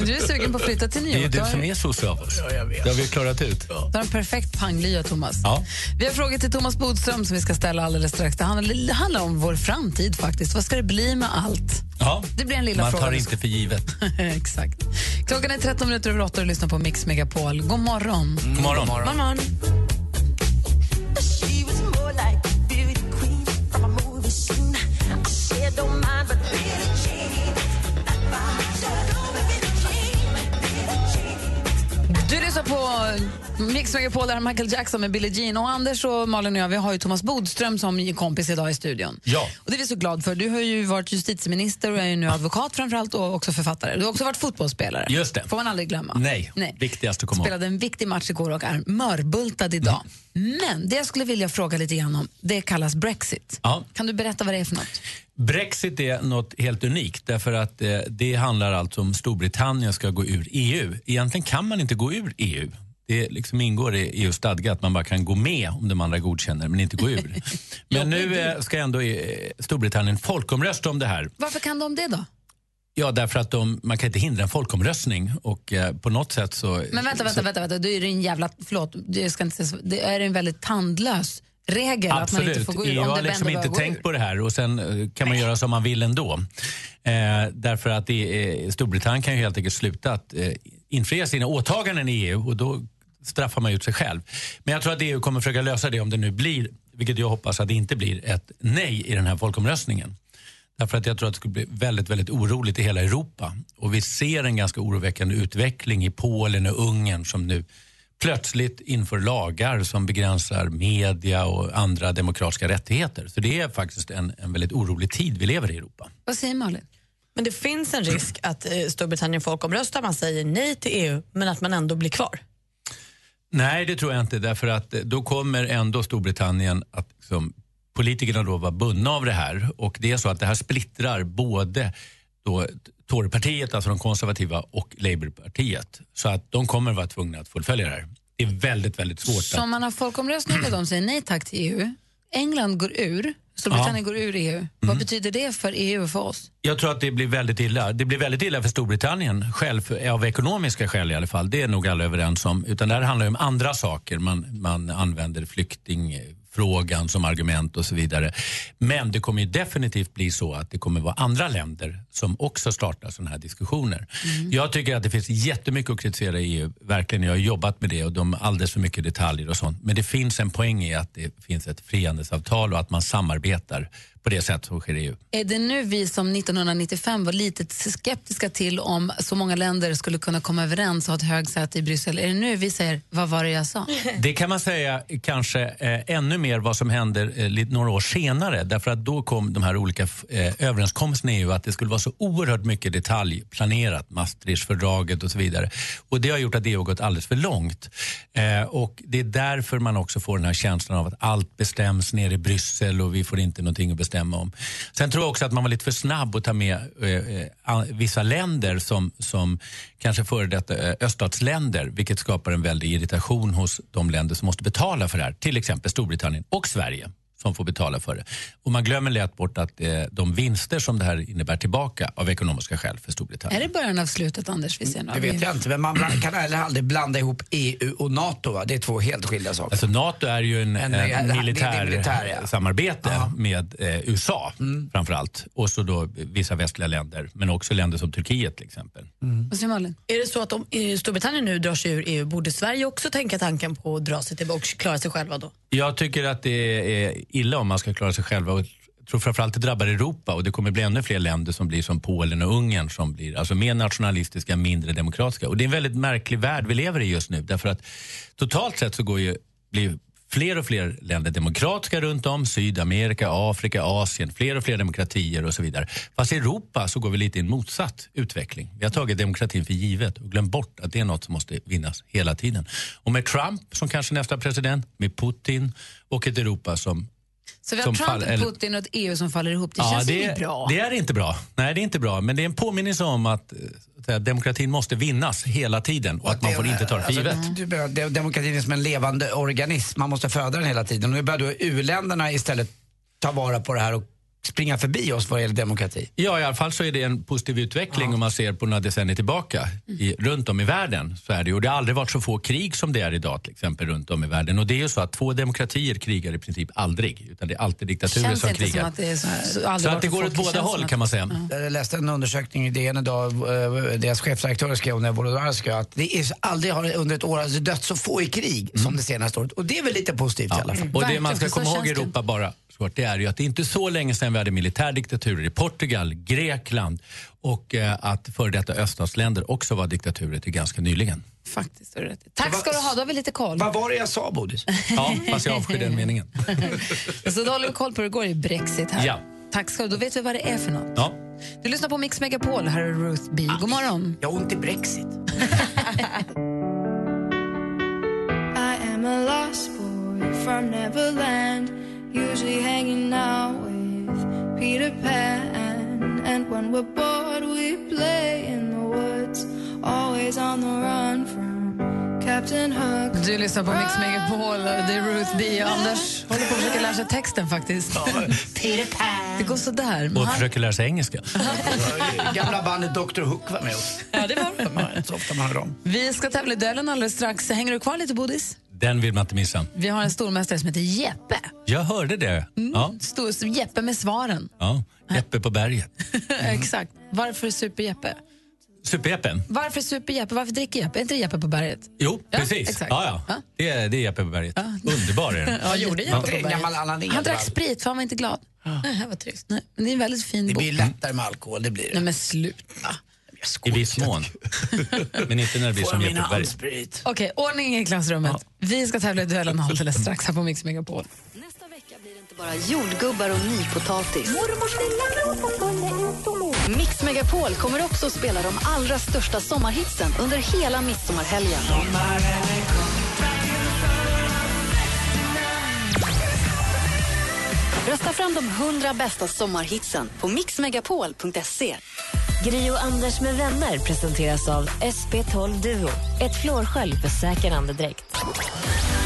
Du är sugen på att flytta till New Det är York. du som är sosse av oss. Ja, jag vet. Det har vi klarat ut. Du har en perfekt panglya, Thomas. Ja. Vi har frågor till Thomas Bodström som vi ska ställa alldeles strax. Det handlar, det handlar om vår framtid faktiskt. Vad ska det bli med allt? Ja. Det blir en lilla Man fråga. tar inte för givet. [laughs] Exakt. Klockan är 13 minuter över 8 och du lyssnar på Mix Megapol. God morgon. God morgon. God morgon. Billie Jean. Du lyssnar på Mix Megapol, där Michael Jackson med Billie Jean. Och Anders och Malin och jag, vi har ju Thomas Bodström som kompis idag i studion. Ja. Och det är vi så glad för. Du har ju varit justitieminister och är ju nu advokat framförallt och också författare. Du har också varit fotbollsspelare. Just det. får man aldrig glömma. Nej, Nej. viktigast att komma. Spelade en viktig match igår och är mörbultad idag. Men det jag skulle vilja fråga lite grann om, det kallas Brexit. Ja. Kan du berätta vad det är för något? Brexit är något helt unikt därför att eh, det handlar alltså om Storbritannien ska gå ur EU. Egentligen kan man inte gå ur EU. Det liksom ingår i EUs stadga att man bara kan gå med om de andra godkänner men inte gå ur. [laughs] Men nu eh, ska ändå eh, Storbritannien folkomrösta om det här. Varför kan de det då? Ja, därför att de, man kan inte hindra en folkomröstning och eh, på något sätt så... Men vänta, vänta, vänta, vänta. Du är en jävla, förlåt, det, ska inte, det är en väldigt tandlös regel att man inte får gå ur EU om har det liksom inte tänkt på det här och sen eh, kan man göra som man vill ändå. Eh, därför att det är, Storbritannien kan ju helt enkelt sluta att eh, infria sina åtaganden i EU och då straffar man ut sig själv. Men jag tror att EU kommer försöka lösa det om det nu blir, vilket jag hoppas att det inte blir, ett nej i den här folkomröstningen. Därför att jag tror att det skulle bli väldigt, väldigt oroligt i hela Europa. Och vi ser en ganska oroväckande utveckling i Polen och Ungern som nu plötsligt inför lagar som begränsar media och andra demokratiska rättigheter. Så det är faktiskt en, en väldigt orolig tid vi lever i Europa. Vad säger Malin? Men det finns en risk att eh, Storbritannien folkomröstar, man säger nej till EU, men att man ändå blir kvar. Nej, det tror jag inte. Därför att eh, då kommer ändå Storbritannien att liksom, politikerna då vara bundna av det här. Och det är så att det här splittrar både då Torypartiet, alltså de konservativa, och Labourpartiet. Så att de kommer vara tvungna att fullfölja det här. Det är väldigt, väldigt svårt. Så att, om man har folkomröstning och de säger nej tack till EU, England går ur, Storbritannien går ur EU. Vad Mm. betyder det för EU och för oss? Jag tror att det blir väldigt illa. Det blir väldigt illa för Storbritannien själv, av ekonomiska skäl i alla fall. Det är nog alla överens om. Utan det här handlar om andra saker. Man, man använder flyktingfrågan som argument och så vidare. Men det kommer definitivt bli så att det kommer vara andra länder som också startar sådana här diskussioner. Jag tycker att det finns jättemycket att kritisera i EU. Verkligen, jag har jobbat med det och de alldeles för mycket detaljer och sånt. Men det finns en poäng i att det finns ett frihandelsavtal och att man samarbetar på det sätt som sker i EU. Är det nu vi som 1995 var lite skeptiska till om så många länder skulle kunna komma överens och ha ett högsäte i Bryssel, är det nu vi säger vad var det jag sa? [laughs] Det kan man säga kanske eh, ännu mer vad som händer eh, lite, några år senare. Därför att då kom de här olika eh, överenskommelserna i EU att det skulle vara så oerhört mycket detaljplanerat, Maastrichtfördraget och så vidare. Och det har gjort att EU har gått alldeles för långt. Eh, och det är därför man också får den här känslan av att allt bestäms nere i Bryssel och vi får inte någonting att bestämma om. Sen tror jag också att man var lite för snabb att ta med eh, eh vissa länder som, som kanske före detta eh, öststatsländer, vilket skapar en väldig irritation hos de länder som måste betala för det här. Till exempel Storbritannien och Sverige som får betala för det. Och man glömmer lätt bort att eh, de vinster som det här innebär tillbaka av ekonomiska skäl för Storbritannien. Är det början av slutet, Anders? Vi ser. Det vet jag inte, men man kan heller aldrig blanda ihop EU och NATO. Va? Det är två helt skilda saker. Alltså NATO är ju en, En- en, ja, det är militär, militär, ja. samarbete med eh, USA framför allt. Och så då vissa västliga länder, men också länder som Turkiet till exempel. Vad säger Malin? Är det så att om eh, Storbritannien nu drar sig ur EU, borde Sverige också tänka tanken på att dra sig tillbaka och klara sig själva då? Jag tycker att det är illa om man ska klara sig själva. Och jag tror framförallt det drabbar Europa och det kommer bli ännu fler länder som blir som Polen och Ungern som blir alltså mer nationalistiska, mindre demokratiska. Och det är en väldigt märklig värld vi lever i just nu därför att totalt sett så går ju, blir fler och fler länder demokratiska runt om, Sydamerika, Afrika, Asien, fler och fler demokratier och så vidare. Fast i Europa så går vi lite i en motsatt utveckling. Vi har tagit demokratin för givet och glömt bort att det är något som måste vinnas hela tiden. Och med Trump som kanske nästa president, med Putin och ett Europa som så vi har Trump, fall- eller- Putin och ett EU som faller ihop. Det Ja, känns det, inget bra. det är inte bra. Nej, det är inte bra. Men det är en påminnelse om att, eh, säga, demokratin måste vinnas hela tiden och att man får inte ta det för givet. Alltså, behöver- de- demokratin är som en levande organism. Man måste föda den hela tiden. Och nu börjar då u-länderna istället ta vara på det här och springa förbi oss vad gäller demokrati. Ja, i alla fall så är det en positiv utveckling om man ser på några decennier tillbaka. I, runt om i världen så är det. Och det har aldrig varit så få krig som det är idag till exempel runt om i världen. Och det är ju så att två demokratier krigar i princip aldrig. Utan det är alltid diktaturer Känns som inte krigar. som att det är så, så, så att det går åt båda håll att- kan man säga. Jag läste en undersökning i DN idag, eh, deras chefredaktör skrev om det, Volodarska, att det är, aldrig har under ett år alltså, dött så få i krig som det senaste året. Och det är väl lite positivt i alla fall. Och det man ska komma ihåg i Europa bara, Svart, det är ju att det är inte så länge sedan vi hade militärdiktaturer i Portugal, Grekland och eh, att före detta öststatsländer också var diktaturer till ganska nyligen. Faktiskt, du rätt. Tack ska du ha, då har vi lite koll. Vad var det jag sa, Bodis? Ja, fast jag avskyr den meningen. [laughs] Så då håller vi koll på hur det går i Brexit här. Ja. Tack ska du Då vet vi vad det är för något. Ja. Du lyssnar på Mix Megapol. Här är Ruth B. God morgon. Jag har ont i Brexit. [laughs] I am a lost boy from Neverland, usually hanging out with Peter Pan. And when we're bored, we play in the woods, always on the run from Captain Hook. Du lyssnar på Mix Megapol. Det är Ruth B. Anders håller på att försöka lära sig texten faktiskt. Peter Pan. Det går sådär. Och han- försöker lära sig engelska. [laughs] Gamla bandet Dr Hook var med oss. Ja, det var det. Så ofta man hör dem. Vi ska tävla i duellen alldeles strax. Hänger du kvar lite, Bodis? Den vill man inte missa. Vi har en stormästare som heter Jeppe. Jag hörde det. Ja, Stor, Jeppe med svaren. ja. Jeppe på berget. [laughs] Exakt. Varför super Jeppe? Super-Jeppe? Varför super Jeppe? Varför dricker Jeppe? Är inte det Jeppe på berget? Jo, Ja, precis. exakt. Ja, ja. Det, är, det är Jeppe på berget. Underbar är den. [laughs] Vad gjorde Ja. Jeppe på berget? Han drack sprit för han var inte glad. Nej, vad trist. Nej, men det är en väldigt fin Det bok. blir lättare med alkohol, det blir det. Nej men sluta. I viss mån. Men inte när det blir Får som handsprit? Okej, ordning i klassrummet. Vi ska tävla i duellen alldeles strax här på Mix Megapol. Nästa vecka blir det inte bara jordgubbar och nypotatis. Mix Megapol kommer också att spela de allra största sommarhitsen under hela midsommarhelgen. Rösta fram de 100 bästa sommarhitsen på mixmegapol.se. Gri och Anders med vänner presenteras av SP12 Duo. Ett flårskölj för säker andedräkt.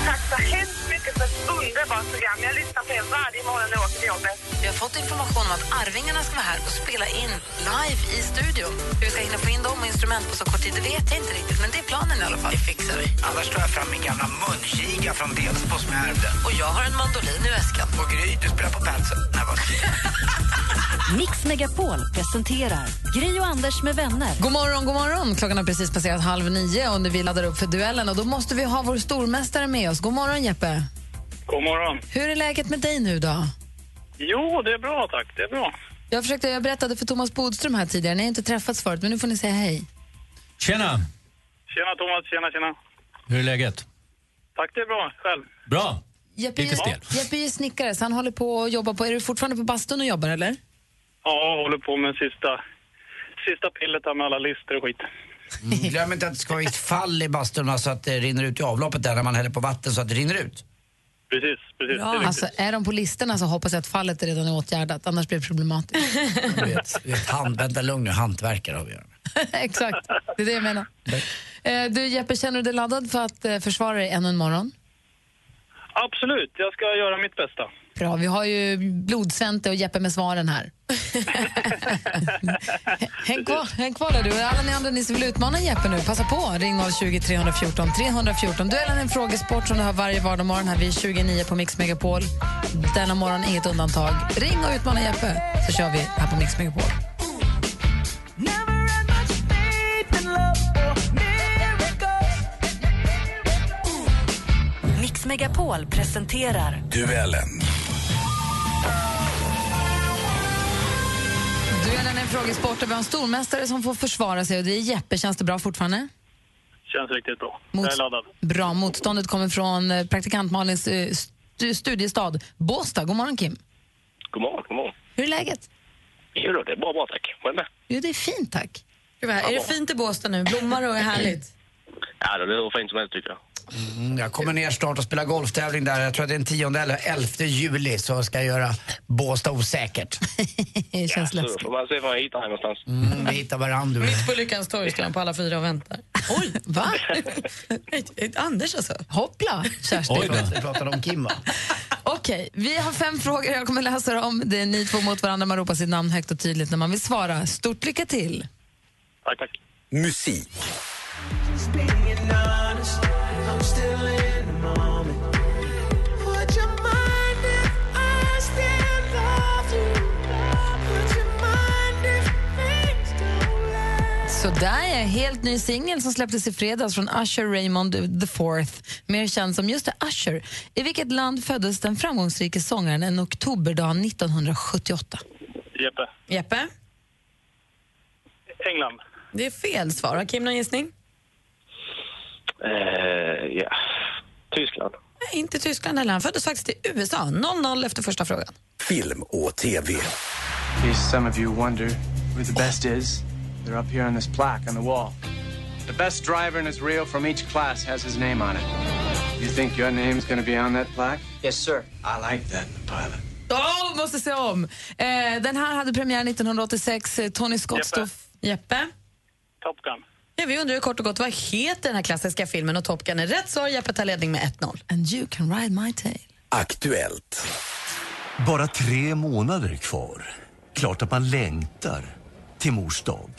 Tack så hemskt mycket för ett underbart program. Jag lyssnar på er varje morgon när jag åker till jobbet. Vi har fått information om att Arvingarna ska vara här och spela in live i studion. Hur vi ska hinna få in dem och instrument på så kort tid, det vet jag inte riktigt. Men det är planen i alla fall. Det fixar vi. Annars tar jag fram min gamla munkiga från Delsbo som jag ärvde. Och jag har en mandolin i väskan. Och Gry, du spelar på vad- [laughs] Mix Megapol presenterar Gry och Anders med vänner. God morgon, god morgon. Klockan har precis passerat halv nio och vi laddar upp för duellen. Och då måste vi ha vår stormästare med oss. God morgon, Jeppe. God morgon. Hur är läget med dig nu då? Jo, det är bra tack. Det är bra. Jag, försökte, jag berättade för Thomas Bodström här tidigare. Ni har inte träffats förut, men nu får ni säga hej. Tjena! Tjena Thomas, tjena tjena. Hur är läget? Tack, det är bra. Själv? Bra. Jeppe, Lite stel. Jeppe är snickare, så han håller på att jobba på... Är du fortfarande på bastun och jobbar, eller? Ja, jag håller på med sista, sista pillet här med alla lister och skit. Mm. Glöm inte att det ska vara ett fall i bastun så att det rinner ut i avloppet där när man häller på vatten så att det rinner ut. Precis, precis. Det är. Alltså, är de på listorna så hoppas jag att fallet redan är åtgärdat, annars blir det problematiskt. [laughs] Du vet, du vet hand, vänta lugn nu, hantverkare har vi. [laughs] Exakt, det är det jag menar. Eh, Du Jeppe, känner du dig laddad för att eh, försvara dig ännu en morgon? Absolut, jag ska göra mitt bästa. Bra, vi har ju Blodsvente och Jeppe med svaren här. [laughs] häng, kvar, häng kvar där du. Alla ni andra ni som vill utmana Jeppe nu, passa på. Ring 020 314 314. Duellen är en frågesport som du har varje vardagsmorgon här vid 29 på Mix Megapol. Denna morgon inget undantag. Ring och utmana Jeppe så kör vi här på Mix Megapol. Mix Megapol presenterar Duellen. Duellen är en frågesport där vi har en stormästare som får försvara sig och det är Jeppe. Känns det bra fortfarande? Känns riktigt bra. Mot- Jag är laddad. Bra. Motståndet kommer från eh, praktikant Malins eh, stu- studiestad Båstad. God morgon, Kim. God morgon, god morgon. Hur är läget? Jo då, det är bra, bra tack. Själv med? Jo, det är fint, tack. Gud, Är det fint i Båstad nu? Blommar och är härligt? Ja, det är hur fint som helst tycker jag. Mm, jag kommer ner snart och spelar golftävling där. Jag tror att det är den 10 eller 11 juli så ska jag göra Båstad osäkert. [laughs] det känns Så får man se var jag hittar här någonstans. Mm, vi hittar varandra. Mitt på Lyckans torg står han på alla fyra och väntar. [laughs] Oj, va? [laughs] Anders alltså. Hoppla, Kerstin. Oj då. Vi pratade om Kim va? Okej, vi har fem frågor. Jag kommer läsa dem. Det är ni två mot varandra. Man ropar sitt namn högt och tydligt när man vill svara. Stort lycka till. Tack, tack. Musik. Så där är en helt ny singel som släpptes i fredags från Usher Raymond the Fourth, mer känd som just Usher. I vilket land föddes den framgångsrike sångaren en oktoberdag 1978? Jeppe. Jeppe? England. Det är fel svar. Har Kim någon gissning? Eh, ja. Tyskland. Nej, inte Tyskland heller. Han föddes faktiskt i USA. 0-0 efter första frågan. Film och TV. Some of you wonder who the best is, they're up here on this plaque on the wall. The best driver in his reel from each class has his name on it. You think your name's gonna be on that plaque? Yes, sir. I like that in a pilot. Åh, måste se om! Eh, den här hade premiär 1986. Eh, Tony Scott Jeppe. stod... Jeppe? Top Gun. Ja, vi undrar ju kort och gott, vad heter den här klassiska filmen? Och Top Gun är rätt svar. Jeppe tar ledning med 1-0. And you can ride my tail. Aktuellt. Bara tre månader kvar. Klart att man längtar till mors dag.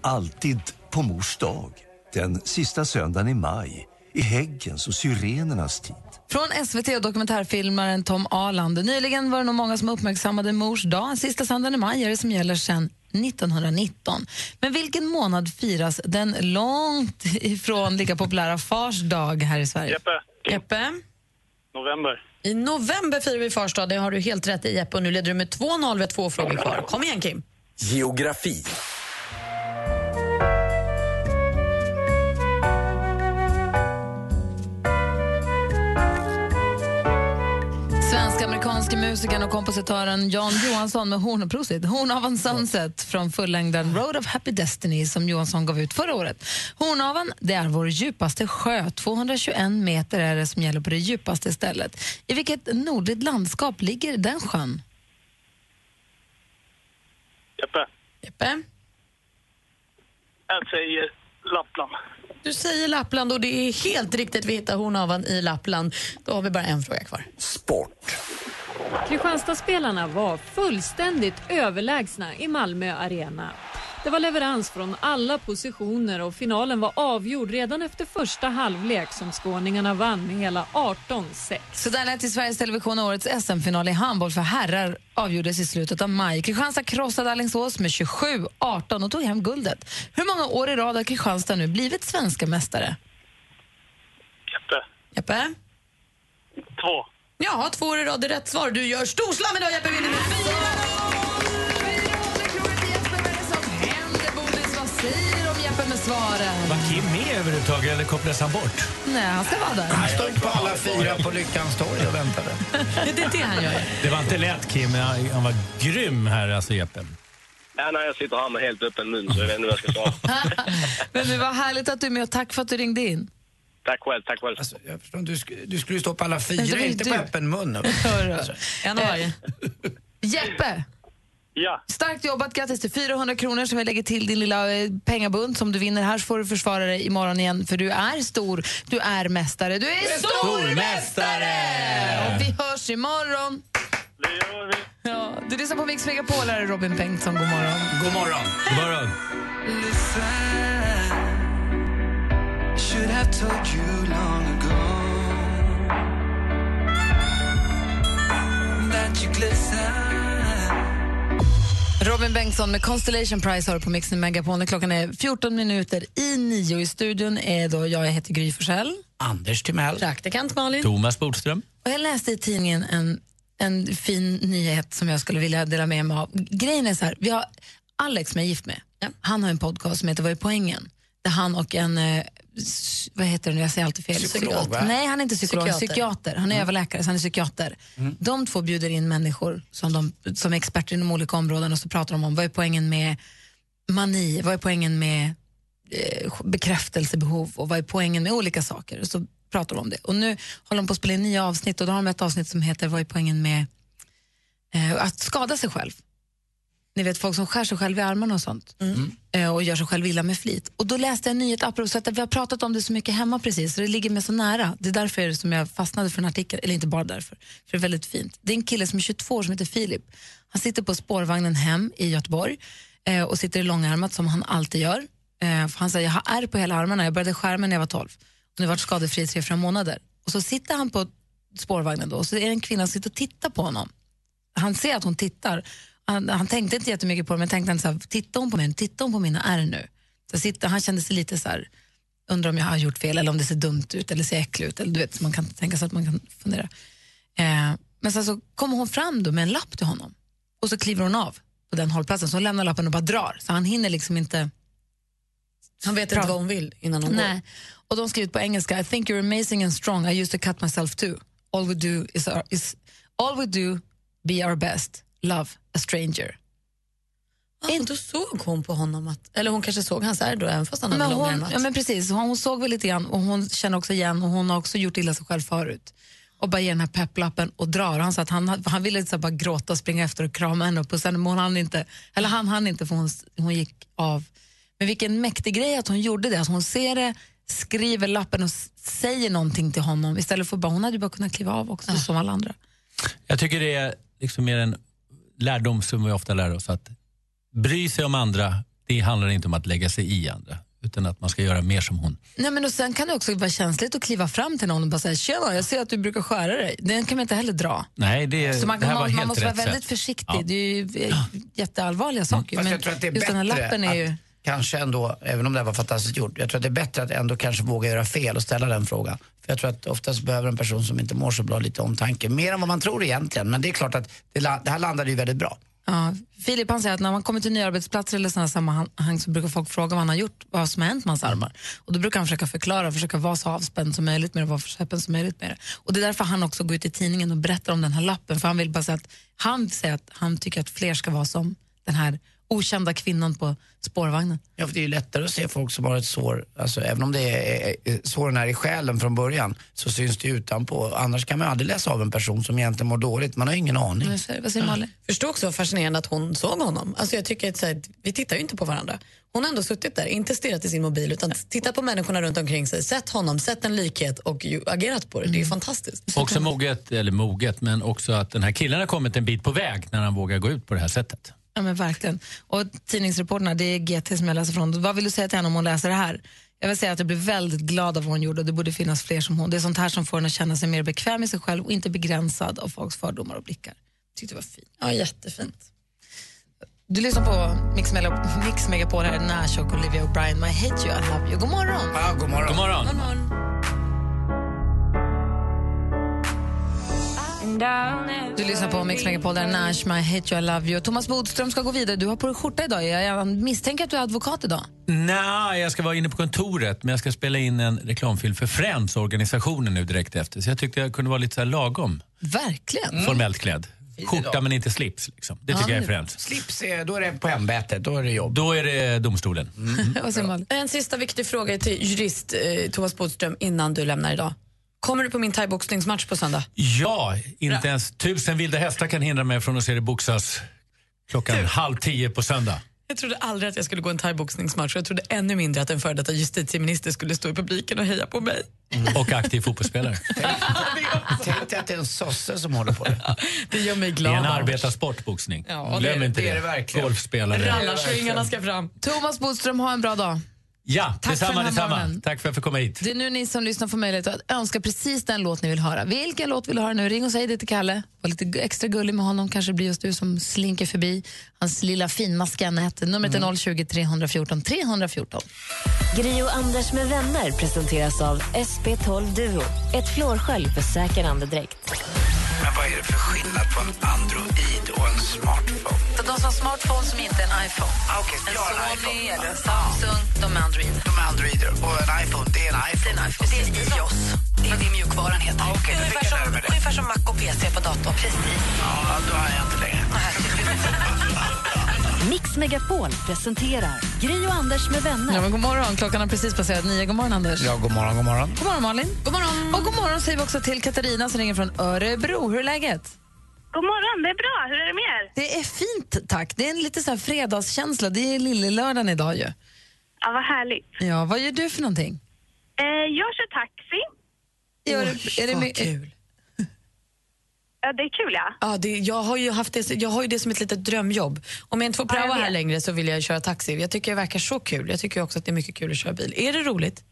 Alltid på mors dag. Den sista söndagen i maj i häggens och syrenernas tid. Från SVT och dokumentärfilmaren Tom Arland. Nyligen var det nog många som uppmärksammade mors dag. Sista söndagen i maj är det som gäller sedan 1919. Men vilken månad firas den långt ifrån lika populära Fars dag här i Sverige? Jeppe. Jeppe? November. I november firar vi Fars dag, det har du helt rätt i Jeppe. Och nu leder du med 2-0, vi har två frågor kvar. Kom igen Kim. Geografi. Svensk-amerikanske musikern och kompositören Jan Johansson med horn prosit, Hornavan Sunset från fullängden Road of Happy Destiny som Johansson gav ut förra året. Hornavan det är vår djupaste sjö. 221 meter är det som gäller på det djupaste stället. I vilket nordligt landskap ligger den sjön? Jeppe. Jeppe? Jag säger Lappland. Du säger Lappland och det är helt riktigt, vi hittar Hornavan i Lappland. Då har vi bara en fråga kvar. Kristianstadsspelarna var fullständigt överlägsna i Malmö Arena. Det var leverans från alla positioner och finalen var avgjord redan efter första halvlek som skåningarna vann med hela 18-6. Så där lät i Sveriges Television årets SM-final i handboll för herrar avgjordes i slutet av maj. Kristianstad krossade Alingsås med 27-18 och tog hem guldet. Hur många år i rad har Kristianstad nu blivit svenska mästare? Jeppe. Jeppe? Två. Ja, två år i rad är rätt svar. Du gör storslam idag, Jeppe vinner med fyra Vad säger du om Jeppe med svaren? Var Kim med överhuvudtaget eller kopplades han bort? Nej, han ska vara där. Han stod på alla fyra på Lyckans torg och väntade. [laughs] det är det han gör. Det var inte lätt Kim, men han han var grym här alltså Jeppe. Ja, nej, jag sitter här med helt öppen mun så jag vet inte vad jag ska svara. [laughs] Men det var härligt att du är med och tack för att du ringde in. Tack själv, tack själv. Alltså, jag förstår, du, sk- du skulle ju stå på alla fyra, inte du. på öppen mun. Hörru. [laughs] En av varje. [laughs] Jeppe! Ja. Starkt jobbat, grattis till 400 kronor som vi lägger till din lilla eh, pengabunt som du vinner här så får du försvara dig imorgon igen för du är stor, du är mästare, du är stormästare! Och vi hörs imorgon. Det gör vi. Ja, du lyssnar på Mix Megapol, här är Robin Bengtsson, god morgon. God morgon. God morgon. Should have told you long ago that you glisten. Robin Bengtsson med Constellation Prize har på Mix Megapol. Klockan är 14 minuter i nio. I studion är då jag, jag heter Gry Forssell. Anders Timell. Praktikant Malin. Thomas Bodström. Och jag läste i tidningen en, en fin nyhet som jag skulle vilja dela med mig av. Grejen är så här, vi har Alex som jag är gift med. Han har en podcast som heter Vad är poängen? Där han och en, eh, vad heter det jag säger alltid fel. Psykolog, va? Nej, han är inte psykolog, Psykiater. psykiater. Han är överläkare, så han är psykiater. De två bjuder in människor som, de, som är experter inom olika områden och så pratar de om vad är poängen med mani, vad är poängen med eh, bekräftelsebehov och vad är poängen med olika saker. Och så pratar de om det. Och nu håller de på att spela in nya avsnitt och då har de ett avsnitt som heter Vad är poängen med eh, att skada sig själv? Ni vet folk som skär sig själv i armarna och sånt eh, och gör sig själv illa med flit. Och då läste jag en nyhet apropå, så att vi har pratat om det så mycket hemma precis, så det ligger mig så nära. Det är därför som jag fastnade för en artikel, eller inte bara därför, för det är väldigt fint. Det är en kille som är 22 år som heter Filip. Han sitter på spårvagnen hem i Göteborg eh, och sitter i långärmat som han alltid gör. Eh, för han säger, jag har ärr på hela armarna, jag började skära mig när jag var 12. Och nu har jag varit skadefri i tre, fyra månader. Och så sitter han på spårvagnen då och så är det en kvinna som sitter och tittar på honom. Han ser att hon tittar. Han, han tänkte inte jättemycket på det men tänkte han så här, tittar hon på mig? Tittar hon på mina ärr nu? Så sitter, han kände sig lite så här, undrar om jag har gjort fel eller om det ser dumt ut eller ser äckligt ut. Eller, du vet, så man kan tänka sig att man kan fundera. Eh, men sen så kommer hon fram då med en lapp till honom och så kliver hon av på den hållplatsen. Så hon lämnar lappen och bara drar. Så han hinner liksom inte... Han vet inte vad hon vill innan hon Nej. Och de skrivit på engelska, I think you're amazing and strong, I used to cut myself too. All we do is, our, is all we do be our best, love a stranger. Ah, då såg hon på honom att, eller hon kanske såg hans ärr då även fast han hade Men hon, långärmat. ja, men precis, hon, hon såg väl lite grann och hon känner också igen och hon har också gjort illa sig själv förut. Och bara ger den här pepplappen och drar. Han sa att han, han ville så bara gråta och springa efter och krama henne och pussa henne, men hon hann inte. Eller han hann inte för hon, hon gick av. Men vilken mäktig grej att hon gjorde det. Att hon ser det, skriver lappen och säger någonting till honom istället för bara, hon hade bara kunnat kliva av också som alla andra. Jag tycker det är liksom mer en lärdom som vi ofta lär oss att bry sig om andra, det handlar inte om att lägga sig i andra. utan att man ska göra mer som hon. Nej, men och sen kan det också vara känsligt att kliva fram till någon och bara säga “tjena, jag ser att du brukar skära dig”. Den kan man inte heller dra. Nej, det, Så man, det här man, var man helt måste vara rätt väldigt sätt. försiktig. Ja. Det är ju jätteallvarliga saker. Fast men jag tror att det är just den här bättre lappen är ju... att kanske ändå, även om det här var fantastiskt gjort, jag tror att det är bättre att ändå kanske våga göra fel och ställa den frågan. För jag tror att oftast behöver en person som inte mår så bra lite omtanke. Mer än vad man tror egentligen, men det är klart att det, det här landade ju väldigt bra. Ja, Filip han säger att när man kommer till nya arbetsplatser eller sådana sammanhang så brukar folk fråga vad han har gjort, vad som har hänt med hans armar. Och då brukar han försöka förklara, försöka vara så avspänd som möjligt med det, vara öppen som möjligt med det. Och det är därför han också går ut i tidningen och berättar om den här lappen, för han vill bara säga att han säger att han tycker att fler ska vara som den här okända kvinnan på spårvagnen. Ja, för det är ju lättare att se folk som har ett sår, alltså även om det är, är, såren är i själen från början, så syns det ju utanpå. Annars kan man aldrig läsa av en person som egentligen mår dåligt, man har ingen aning. Säger, vad säger Malin? Förstår också fascinerande att hon såg honom. Alltså jag tycker att så här, vi tittar ju inte på varandra. Hon har ändå suttit där, inte stirrat i sin mobil utan tittat på människorna runt omkring sig, sett honom, sett en likhet och ju agerat på det. Det är ju fantastiskt. Också moget, eller moget, men också att den här killen har kommit en bit på väg när han vågar gå ut på det här sättet. Ja, men verkligen. Och tidningsreporterna, det är GT som jag läser från. Vad vill du säga till henne om hon läser det här? Jag vill säga att jag blir väldigt glad av vad hon gjorde och det borde finnas fler som hon. Det är sånt här som får henne att känna sig mer bekväm i sig själv och inte begränsad av folks fördomar och blickar. Tyckte det var fint. Ja, jättefint. Du lyssnar på Mix, Melo- Mix Megapol här, Nash och Olivia O'Brien. My hate you, I love you. God morgon! Ja, god morgon. God morgon. God morgon. Du lyssnar på Mix Megapol, där är Nash, My hate you, I love you. Thomas Bodström ska gå vidare. Du har på dig skjorta idag. Jag misstänker att du är advokat idag. Nej, jag ska vara inne på kontoret men jag ska spela in en reklamfilm för Friends-organisationen nu direkt efter. Så jag tyckte jag kunde vara lite så här lagom Verkligen. formellt klädd. Skjorta men inte slips. Liksom. Det tycker Ja, jag är Friends. Slips, är, då är det på ämbetet, då är det jobb. Då är det domstolen. [laughs] Malin? En sista viktig fråga till jurist eh, Thomas Bodström innan du lämnar idag. Kommer du på min thaiboxningsmatch på söndag? Ja, inte ens tusen vilda hästar kan hindra mig från att se det boxas klockan halv tio på söndag. Jag trodde aldrig att jag skulle gå en thaiboxningsmatch och jag trodde ännu mindre att en före detta justitieminister skulle stå i publiken och heja på mig. Och aktiv fotbollsspelare. [laughs] Tänk dig att det är en sosse som håller på det. Det gör mig Det glad. är en arbetarsport, boxning. Ja, det Glöm är- inte det det verkligen. Golfspelare. Rallarsvingarna ska fram. Thomas Bodström, ha en bra dag. Ja, Tack för detsamma, den här detsamma. morgonen. Tack för att jag fick komma hit. Det är nu ni som lyssnar får möjlighet att önska precis den låt ni vill höra. Vilken låt vill du höra nu? Ring och säg det till Kalle. Var lite extra gullig med honom. Kanske blir just du som slinker förbi hans lilla finmaskiga nät. Numret är 020 314 314. Gri och Anders med vänner presenteras av SP12 Duo. Ett flårskölj för säker andedräkt. Men vad är det för skillnad på en Android och en smartphone? Så de som har smartphone som inte är en iPhone. Ah, okej, en Sony iPhone. eller en Samsung, de är Android. De är Androider och en iPhone, det är en iPhone. Det är en iPhone. Det är iOS. Det är det mjukvaran heter. Ah, lära mig det. ungefär som Mac och PC på datorn. Precis. Ja, då har jag inte längre. [laughs] Mix Megapol presenterar Gri och Anders med vänner. Ja, men god morgon. Klockan har precis passerat nio. God morgon, Anders. Ja, god morgon, god morgon. God morgon, Malin. God morgon. Och god morgon säger vi också till Katarina som ringer från Örebro. Hur är läget? God morgon, det är bra. Hur är det med er? Det är fint, tack. Det är en lite så här fredagskänsla. Det är lillelördagen idag ju. Ja, vad härligt. Ja, vad gör du för någonting? Eh, jag kör taxi. Gör, Oj, är det vad my- kul. Ja, det är kul, ja. Ja, det, jag, har ju haft det, jag har ju det som ett litet drömjobb. Om jag inte får Ja, jag praoa här längre så vill jag köra taxi. Jag tycker det verkar så kul. Jag tycker också att det är mycket kul att köra bil. Är det roligt?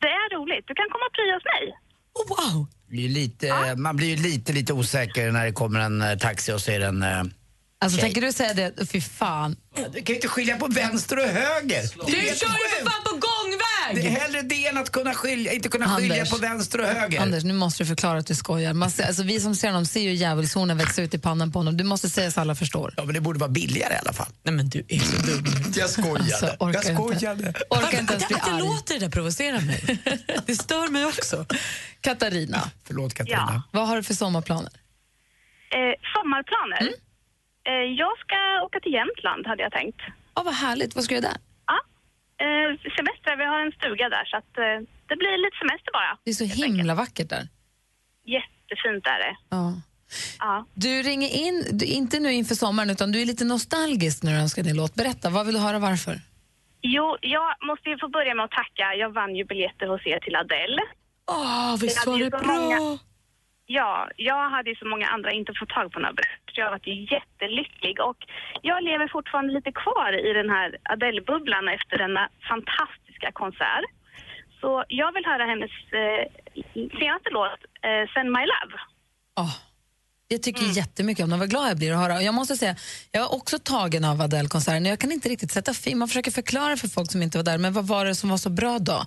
Det är roligt. Du kan komma och prya hos mig. Oh, wow! Lite, Man blir ju lite, lite osäker när det kommer en eh, taxi och ser en... eh, Alltså, Tjej. tänker du säga det? Fy fan. Du kan ju inte skilja på vänster och höger. Du är kör ju för fan på gångväg! Det är hellre det än att kunna skilja, inte kunna skilja Anders. på vänster och höger. Anders, nu måste du förklara att du skojar. Man ser, alltså, vi som ser honom ser ju djävulshornen växa ut i pannan på honom. Du måste säga så alla förstår. Ja, men det borde vara billigare i alla fall. Nej men du är så dum. [laughs] Jag skojade. Alltså, orkar jag inte. skojade. Orkar inte ens bli arg. låter det där provocera mig. Det stör mig också. Katarina, Förlåt Katarina. vad har du för sommarplaner? Eh, sommarplaner? Mm. Eh, jag ska åka till Jämtland, hade jag tänkt. Ja, vad härligt. Vad ska du göra där? Eh, semester, vi har en stuga där, så att, eh, det blir lite semester bara. Det är så himla vackert där. Jättefint är det. Ja. Ja. Du ringer in, du, inte nu inför sommaren, utan du är lite nostalgisk när du önskar din låt. Berätta, vad vill du höra varför? Jo, jag måste ju få börja med att tacka. Jag vann ju biljetter hos er till Adele. Åh, visst var det bra? många- Ja, jag hade ju så många andra inte fått tag på några biljetter. Jag har varit jättelycklig och jag lever fortfarande lite kvar i den här Adele-bubblan efter denna fantastiska konsert. Så jag vill höra hennes eh, senaste låt, eh, Send My Love. Jag tycker jättemycket om den. Vad glad jag blir att höra. Jag måste säga, jag är också tagen av Adele-konserten. Jag kan inte riktigt sätta film. Man försöker förklara för folk som inte var där, men vad var det som var så bra då?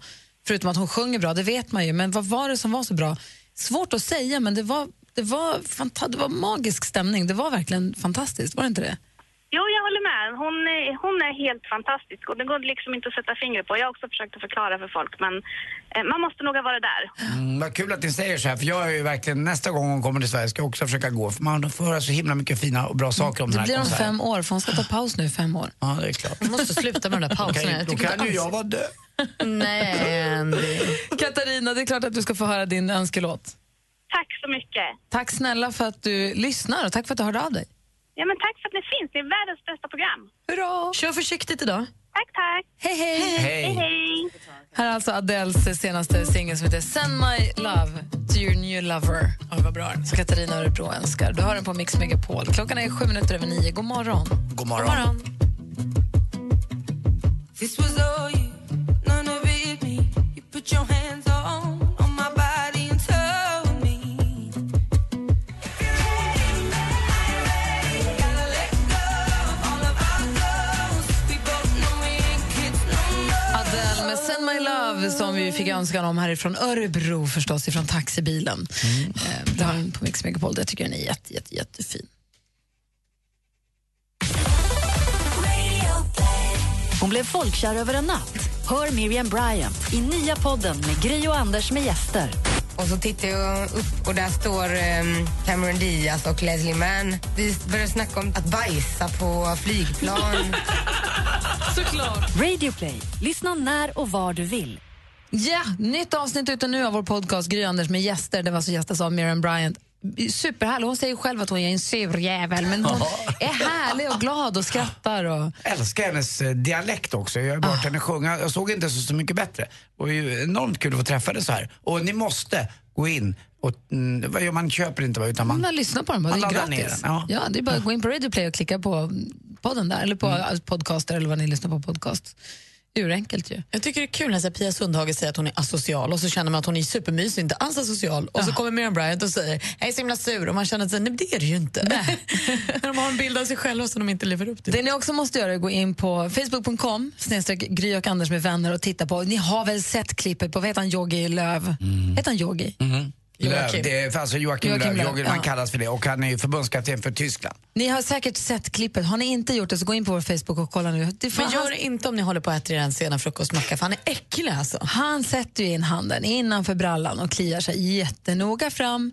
Förutom att hon sjunger bra, det vet man ju, men vad var det som var så bra? Svårt att säga, men det var, det var, fanta- det var magisk stämning. Det var verkligen fantastiskt, var det inte det? Jo, jag håller med. Hon är, hon är helt fantastisk och det går liksom inte att sätta fingret på. Jag har också försökt att förklara för folk, men eh, man måste nog vara där. Mm, vad kul att ni säger så här, för jag är ju verkligen, nästa gång hon kommer till Sverige ska jag också försöka gå, för man får höra så himla mycket fina och bra saker om Det den här blir om konserten. fem år, för hon ska ta paus nu i fem år. Ja, det är klart. Hon måste sluta med de där pauserna. Okej, Jag då tycker kan inte ju alls- jag vara död. Nej, Andy. Katarina, det är klart att du ska få höra din önskelåt. Tack så mycket. Tack snälla för att du lyssnar och tack för att du hörde av dig. Ja, men tack för att ni finns. Ni är världens bästa program. Hurra! Kör försiktigt idag. Tack, tack. Hej, hej! Hej, hej. Här är alltså Adeles senaste singel som heter Send My Love to your new lover. Ja, vad bra. Så Katarina Örebro önskar. Du har den på Mix Megapol. Klockan är sju minuter över nio. God morgon. God morgon. This was all you, none of it me. You put your hands Som vi fick önskan om härifrån Örebro förstås, ifrån taxibilen. Eh, Du har den på Mix Megapol. Jag tycker den är jätte, jätte, jättefin. Hon blev folkkär över en natt. Hör Miriam Bryant i nya podden med Gry och Anders med gäster. Och så tittar jag upp och där står um, Cameron Diaz och Leslie Mann. Vi börjar snacka om att bajsa på flygplan. [laughs] Såklart. Radio Play. Lyssna när och var du vill. Ja, nytt avsnitt ute nu av vår podcast Gry Anders med gäster. Det var så gästas av Miriam Bryant. Superhärlig. Hon säger själv att hon är en sur jävel, men hon är härlig och glad och skrattar. Och... älskar hennes eh, dialekt också. Jag har hört henne sjunga. Jag såg inte så, så mycket bättre. Det är ju enormt kul att få träffa henne så här. Och ni måste gå in och, mm, man? köper inte utan man... Man lyssnar på den bara, det är gratis. den, ja. Ja, det är bara att gå in på Radio Play och klicka på podden där, eller på Mm. podcaster eller vad ni lyssnar på podcast. Urenkelt ju. Jag tycker det är kul när Pia Sundhage säger att hon är asocial och så känner man att hon är supermysig och inte alls asocial. Och så kommer Miriam Bryant och säger jag är så himla sur och man känner att nej, det är det ju inte. [laughs] När de har en bild av sig själva som de inte lever upp till. Det ni också måste göra är att gå in på facebook.com snedstreck Gry och Anders med vänner och titta på, ni har väl sett klippet på, vad heter han, Yogi Löv? Heter han Yogi? Mhm. Löv, det är alltså Joakim, Joakim Jogger, ja. man kallas för det. Och han är ju förbundskapten för Tyskland. Ni har säkert sett klippet. Har ni inte gjort det så gå in på vår Facebook och kolla nu. Det Men gör det inte om ni håller på att äta er en sena frukostmacka för han är äcklig alltså. Han sätter ju in handen innanför brallan och kliar sig jättenoga fram,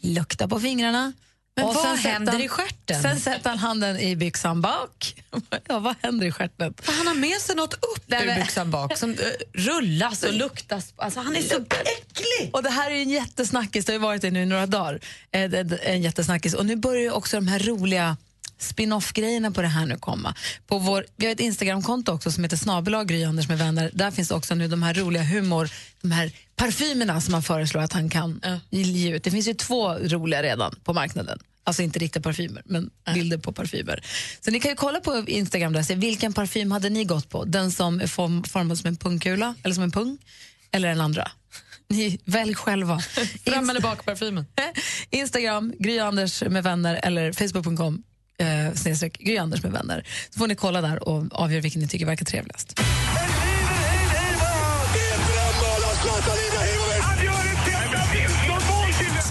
luktar på fingrarna. Men och vad händer han- i stjärten? Sen sätter han handen i byxan bak. [laughs] ja, vad händer i stjärten? Han har med sig något upp Nej, ur byxan bak som eh, rullas och luktas. Alltså, han är så äcklig! Och det här är en jättesnackis, det har varit det nu i några dagar. Eh, En jättesnackis. Och nu börjar också de här roliga spin-off-grejerna på det här nu komma. På vår, vi har ett Instagramkonto också som heter snabelag Gry Anders med vänner. Där finns också nu de här roliga humor, de här parfymerna som man föreslår att han kan ge ut. Det finns ju två roliga redan på marknaden. Alltså inte riktiga parfymer, men bilder på parfymer. Så ni kan ju kolla på Instagram där och se vilken parfym hade ni gått på? Den som är form, formad som en pungkula, eller som en pung, eller den andra? Ni, välj själva. [laughs] Fram eller bak parfymen? [laughs] Instagram, Gry Anders med vänner eller facebook.com eh, snedstreck Gry Anders med vänner. Så får ni kolla där och avgöra vilken ni tycker verkar trevligast.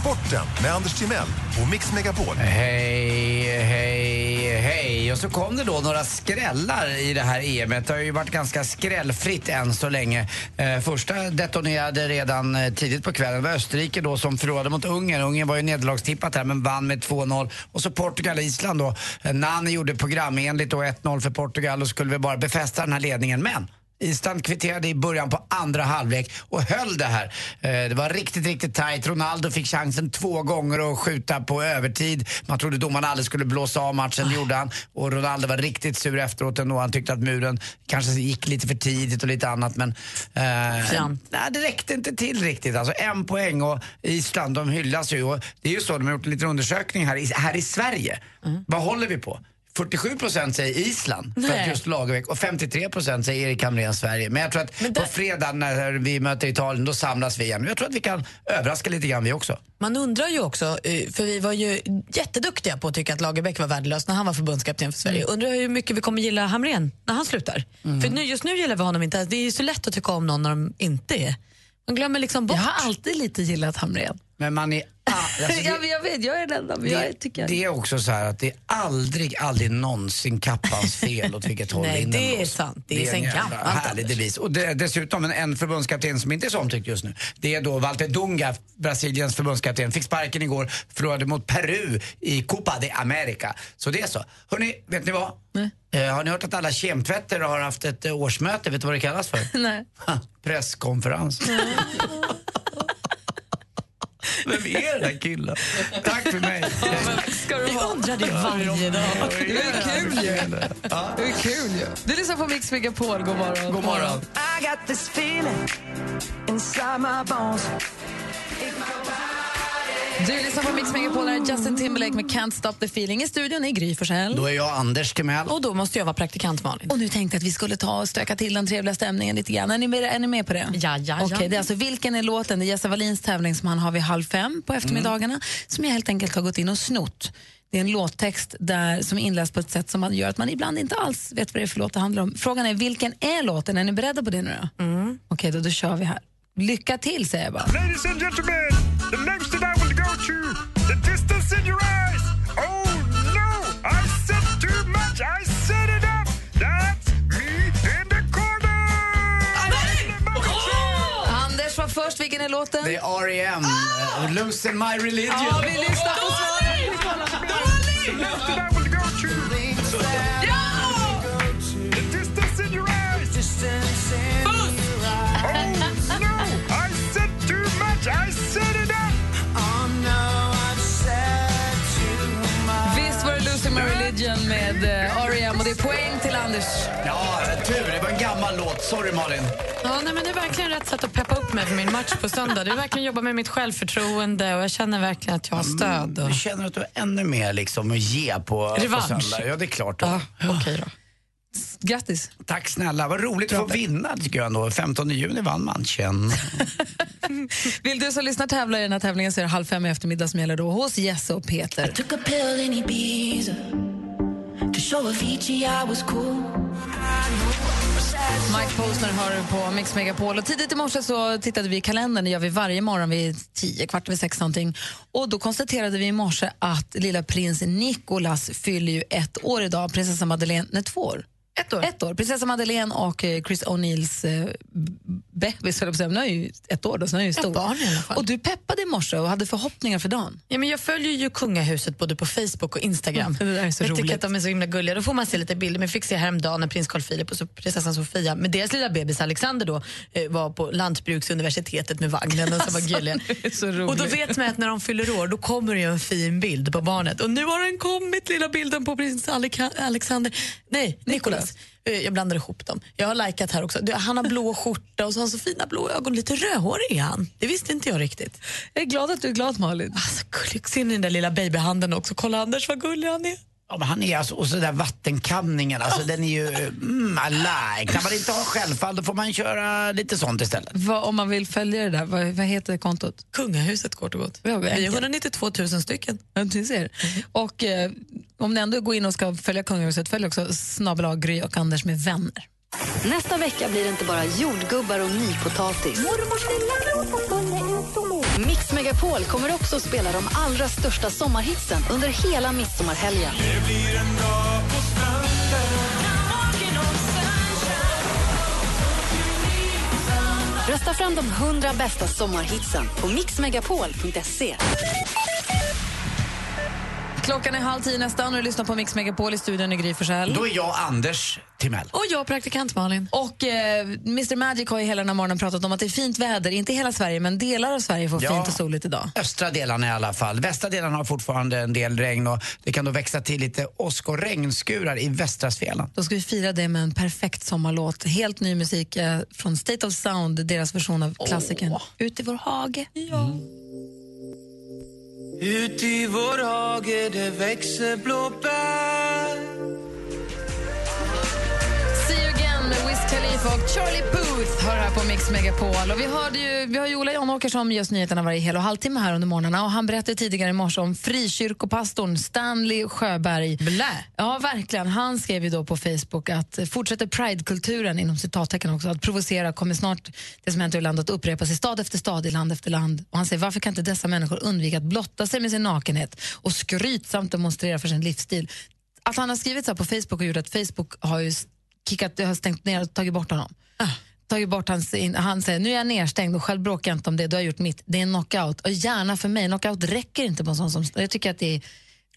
Sporten med Anders Timell och Mix Megapol. Hej, hej, hej. Och så kom det då några skrällar i det här EMet. Det har ju varit ganska skrällfritt än så länge. Eh, första detonerade redan eh, tidigt på kvällen. Det var Österrike då som förlorade mot Ungern. Ungern var ju nederlagstippat här men vann med 2-0. Och så Portugal Island då. Eh, Nani gjorde programenligt då 1-0 för Portugal och skulle vi bara befästa den här ledningen. Men Island kvitterade i början på andra halvlek och höll det här. Eh, Det var riktigt, riktigt tajt. Ronaldo fick chansen två gånger att skjuta på övertid. Man trodde domaren aldrig skulle blåsa av matchen, det gjorde han. Och Ronaldo var riktigt sur efteråt ändå. Han tyckte att muren kanske gick lite för tidigt och lite annat. Men eh, Fjant. nej, det räckte inte till riktigt. Alltså en poäng och Island, de hyllas ju. Och det är ju så, de har gjort en liten undersökning här i, här i Sverige. Vad håller vi på? 47 procent säger Island för Nej. att just Lagerbäck och 53 procent säger Erik Hamrén Sverige. Men jag tror att på fredag när vi möter Italien, då samlas vi igen. Jag tror att vi kan överraska lite grann vi också. Man undrar ju också, eh, för vi var ju jätteduktiga på att tycka att Lagerbäck var värdelös när han var förbundskapten för Sverige. Undrar hur mycket vi kommer gilla Hamrén när han slutar. För nu, just nu gillar vi honom inte. Det är ju så lätt att tycka om någon när de inte är. Man glömmer liksom bort. Jag har alltid lite gillat Hamrén. Men man är... [laughs] Alltså det- ja, men jag vet, jag är den enda, men Det, jag tycker... det är också så här att det är aldrig, aldrig någonsin kappans [laughs] fel åt vilket håll Nej, det är blåser. sant. Det är sen gammalt, härlig devis. Och det, dessutom en, en förbundskapten som inte är så omtyckt just nu. Det är då Walter Dunga, Brasiliens förbundskapten. Fick sparken igår, förlorade mot Peru i Copa de America. Så det är så. Hörrni, vet ni vad? Eh, har ni hört att alla kemtvätter har haft ett årsmöte? Vet du vad det kallas för? [laughs] Nej. Ha, presskonferens. Vem är den där killen? Tack för mig. Ska du ha? undrar det varje dag. Det är kul ju. Det är kul ju. Du lyssnar på Mix Megapol. God morgon. God morgon. I got this feeling inside my bones. Du lyssnar på Mix Megapol. Här Justin Timberlake med Can't Stop The Feeling. I studion är Gry Forssell. Då är jag Anders Timell. Och då måste jag vara praktikant Malin. Och nu tänkte jag att vi skulle ta och stöka till den trevliga stämningen lite grann. Är ni med, är ni med på det? Ja, ja, Okej, ja. det är alltså Vilken är låten? Det är Jesse Wallins tävling som han har vid halv fem på eftermiddagarna som jag helt enkelt har gått in och snott. Det är en låttext där, som är inläst på ett sätt som man gör att man ibland inte alls vet vad det är för låt det handlar om. Frågan är vilken är låten? Är ni beredda på det nu då? Mm. Okej, då, då kör vi här. Lycka till säger jag bara. In your eyes. Oh no, I said too much, I said enough. That's me in the corner. Anders var först. Vilken är låten? Det är R.E.M. Uh, Losing My Religion. Ja, vi lyssnar på svaret. That I will go Religion med eh, R.E.M. och det är poäng till Anders. Ja, tur. Det var en gammal låt. Sorry Malin. Ja, nej, men det är verkligen rätt sätt att peppa upp mig för min match på söndag. Det är verkligen jobba med mitt självförtroende och jag känner verkligen att jag har stöd. Och... Du känner att du har ännu mer liksom att ge på, på söndag? Ja, det är klart. Då. Okej då. Grattis. Tack snälla. Vad roligt att få vinna tycker jag ändå. 15 juni vann matchen. [laughs] Vill du som lyssnar tävla i den här tävlingen så är det halv fem i eftermiddag som gäller då hos Jesse och Peter. To show Avicii I was cool. Mike Posner hör du på Mix Megapol. Och tidigt i morse så tittade vi i kalendern, det gör vi varje morgon vid tio, kvart över sex någonting. Och då konstaterade vi i morse att lilla prins Nicolas fyller ju ett år idag. Prinsessa Madeleine, är två år. Ett år? Ett år. Prinsessa Madeleine och eh, Chris O'Neills eh, bebis, höll jag på att säga. Är ju ett år då, så är ju stor. barn i alla fall. Och du peppade i morse och hade förhoppningar för dagen. Ja, men jag följer ju kungahuset både på Facebook och Instagram. Mm, det där är så jag tycker roligt. att de är så himla gulliga. Då får man se lite bilder. Men jag fick se häromdagen när prins Carl Philip och prinsessan Sofia med deras lilla bebis Alexander då, eh, var på Lantbruksuniversitetet med vagnen och så var gulliga. [laughs] så roligt. och då vet man att när de fyller år då kommer det ju en fin bild på barnet. Och nu har den kommit, lilla bilden på prins Alexander. Nej, Nicolas. Eh, Jag blandar ihop dem. Jag har likat här också. Du, Han har blå skjorta och så har han så fina blå ögon. Lite rödhårig är han. Det visste inte jag riktigt. Jag är glad att du är glad Malin. Alltså, gullig. Ser ni den där lilla babyhanden också? Kolla Anders vad gullig han är. Ja, men han är alltså, och så där vattenkamningen, alltså den är ju, mm, like. När man inte har självfall då får man köra lite sånt istället. Vad, om man vill följa det där, vad, vad heter kontot? Kungahuset kort och gott. Ja, Vi är enkelt. 192 000 stycken. Ja, du ser. Och eh, om ni ändå går in och ska följa kungahuset, följ också snabel Gry och Anders med vänner. Nästa vecka blir det inte bara jordgubbar och nypotatis. Mix Megapol kommer också att spela de allra största sommarhitsen under hela midsommarhelgen. Rösta fram de 100 bästa sommarhitsen på mixmegapol.se. Klockan är halv tio nästan och du lyssnar på Mix Megapol i studion i Gry Forssell. Då är jag Anders Timell. Och jag praktikant Malin. Och eh, Mr Magic har ju hela den här morgonen pratat om att det är fint väder, inte hela Sverige men delar av Sverige får Ja. fint och soligt idag. Östra delarna i alla fall. Västra delarna har fortfarande en del regn och det kan då växa till lite åsk och regnskurar i västra Svealand. Då ska vi fira det med en perfekt sommarlåt. Helt ny musik eh, från State of Sound, deras version av klassikern Ut i vår hage. Ut i vår hage det växer blåbär. Khalifa och Charlie Puth hör här på Mix Megapol. Och vi, hörde ju, vi har ju Ola Janåker som gör oss nyheterna varje hel och halvtimme här under morgnarna. Och han berättade tidigare i morse om frikyrkopastorn Stanley Sjöberg. Blä. Ja, verkligen. Han skrev ju då på Facebook att fortsätter Pride-kulturen, inom citattecken också, att provocera kommer snart det som hänt i landet att upprepas i stad efter stad, i land efter land. Och han säger, varför kan inte dessa människor undvika att blotta sig med sin nakenhet och skrytsamt demonstrera för sin livsstil? Att han har skrivit så här på Facebook och gjort att Facebook har ju kickat, har stängt ner och tagit bort honom. Tagit bort hans, in, han säger nu är jag nedstängd och själv bråkar jag inte om det, du har gjort mitt. Det är en knockout och gärna för mig. Knockout räcker inte på en sån som, jag tycker att det är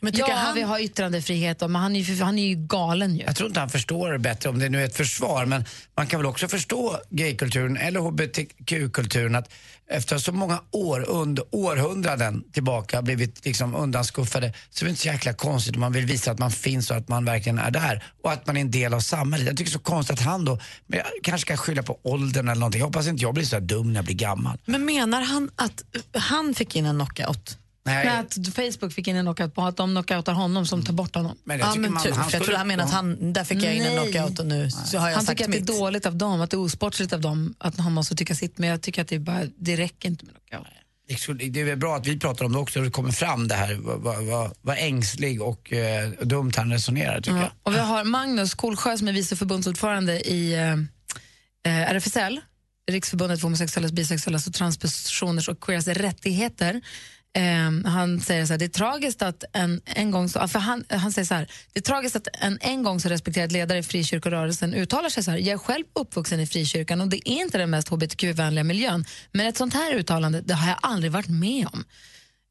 Men tycker ja, han- vi har yttrandefrihet, men han är, ju, han är ju galen ju. Jag tror inte han förstår det bättre om det nu är ett försvar, men man kan väl också förstå gaykulturen eller hbtq-kulturen att efter så många år, under århundraden tillbaka blivit liksom undanskuffade så är det inte så jäkla konstigt om man vill visa att man finns och att man verkligen är där och att man är en del av samhället. Jag tycker det är så konstigt att han då, men jag kanske ska skylla på åldern eller någonting. Jag hoppas inte jag blir så dum när jag blir gammal. Men menar han att han fick in en knockout? Nej. Men att Facebook fick in en knockout på att de knockoutar honom som tar bort honom. Men Ja, men typ. För jag tror han menar att han, där fick jag in en Nej. knockout och nu så har jag han sagt tycker att mitt. det är dåligt av dem, att det är osportsligt av dem att han måste tycka sitt, men jag tycker att det, bara, det räcker inte med knockout. Det är bra att vi pratar om det också och det kommer fram det här, vad, vad, vad, ängslig och eh, dumt han resonerar tycker jag. Ja. Och vi har Magnus Kolsjö som är vice förbundsordförande i eh, eh, RFSL, Riksförbundet för homosexuellas, bisexuellas och transpersoners och queeras rättigheter. Eh, han säger så här, det är tragiskt att en, en gång så, för han, han säger så här, det är tragiskt att en en gång så respekterad ledare i frikyrkorörelsen uttalar sig så här, jag är själv uppvuxen i frikyrkan och det är inte den mest hbtq-vänliga miljön, men ett sånt här uttalande, det har jag aldrig varit med om.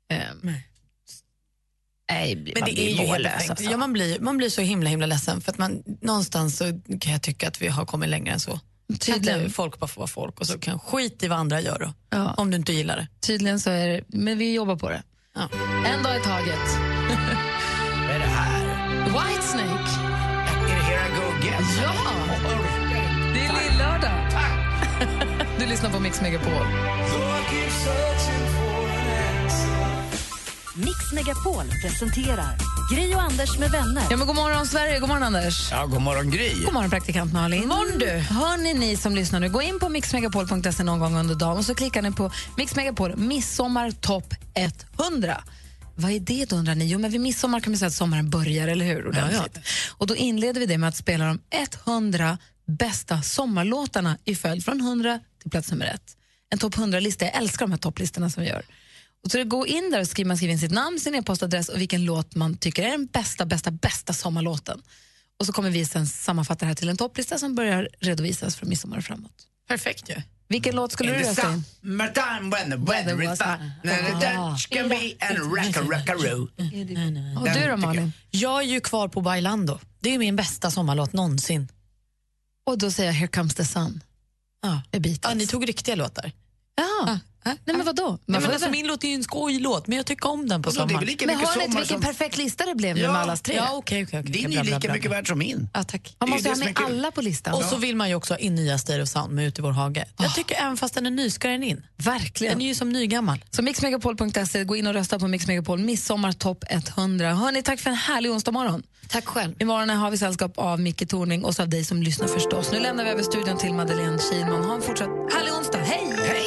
Eh, nej, Men man det blir är ju helt mållös, alltså. ja, man, blir, man blir så himla himla ledsen för att man någonstans så kan jag tycka att vi har kommit längre än så. Tydligen. Folk bara får vara folk och så kan skit i vad andra gör då, om du inte gillar det. Tydligen så är det, men vi jobbar på det. En dag i taget. Vad är det här? Whitesnake. Är det Here I Go Again? Ja! Det är lill-lördag. Du lyssnar på Mix Megapol. Mix Megapol presenterar Gri och Anders med vänner. Ja, men god morgon, Sverige. God morgon, Anders. Ja, god morgon Gry. God morgon, praktikant Malin. morgon, du. Hörni, ni som lyssnar nu, gå in på mixmegapol.se någon gång under dagen och så klickar ni på Mix Megapol Midsommar topp 100. Vad är det då undrar ni? Jo, men vid midsommar kan man säga att sommaren börjar, eller hur? Ordentligt. Och då inleder vi det med att spela de 100 bästa sommarlåtarna i följd från 100 till plats nummer ett. En topp 100-lista. Jag älskar de här topplistorna som vi gör. Och så gå in där och skriver, man skriver in sitt namn, sin e-postadress och vilken låt man tycker är den bästa, bästa, bästa sommarlåten. Och så kommer vi sen sammanfatta det här till en topplista som börjar redovisas från midsommar och framåt. Perfekt ju. Vilken låt skulle In du the rösta in? summertime when the weather is fine And the Dutch can be and rocka rockaroo Och du då Malin? Jag är ju kvar på Bailando. Det är min bästa sommarlåt någonsin. Och då säger jag Here comes the sun. Ja. Ja, ni tog riktiga låtar. Ja. Nej men vadå? Nej, Varför men alltså, min låt är ju en skojlåt, men jag tycker om den på är sommaren. Men hör ni inte vilken som... perfekt lista det blev nu med allas tre? Ja, okej, okej. okej. Din är ju lika mycket värd som min. Ja, tack. Man måste ha med alla på listan. Och så vill man ju också ha in nya State of Sound med Ut i vår hage. Jag tycker även fast den är ny ska den in. Verkligen. Den är ju som nygammal. Så mixmegapol.se, gå in och rösta på Mix Megapol Midsommar topp 100. Hörni, tack för en härlig onsdag morgon. Tack själv. Imorgon har vi sällskap av Micke Tornving och så av dig som lyssnar förstås. Nu lämnar vi över studion till Madeleine Kihlman. Ha en fortsatt härlig onsdag. Hej!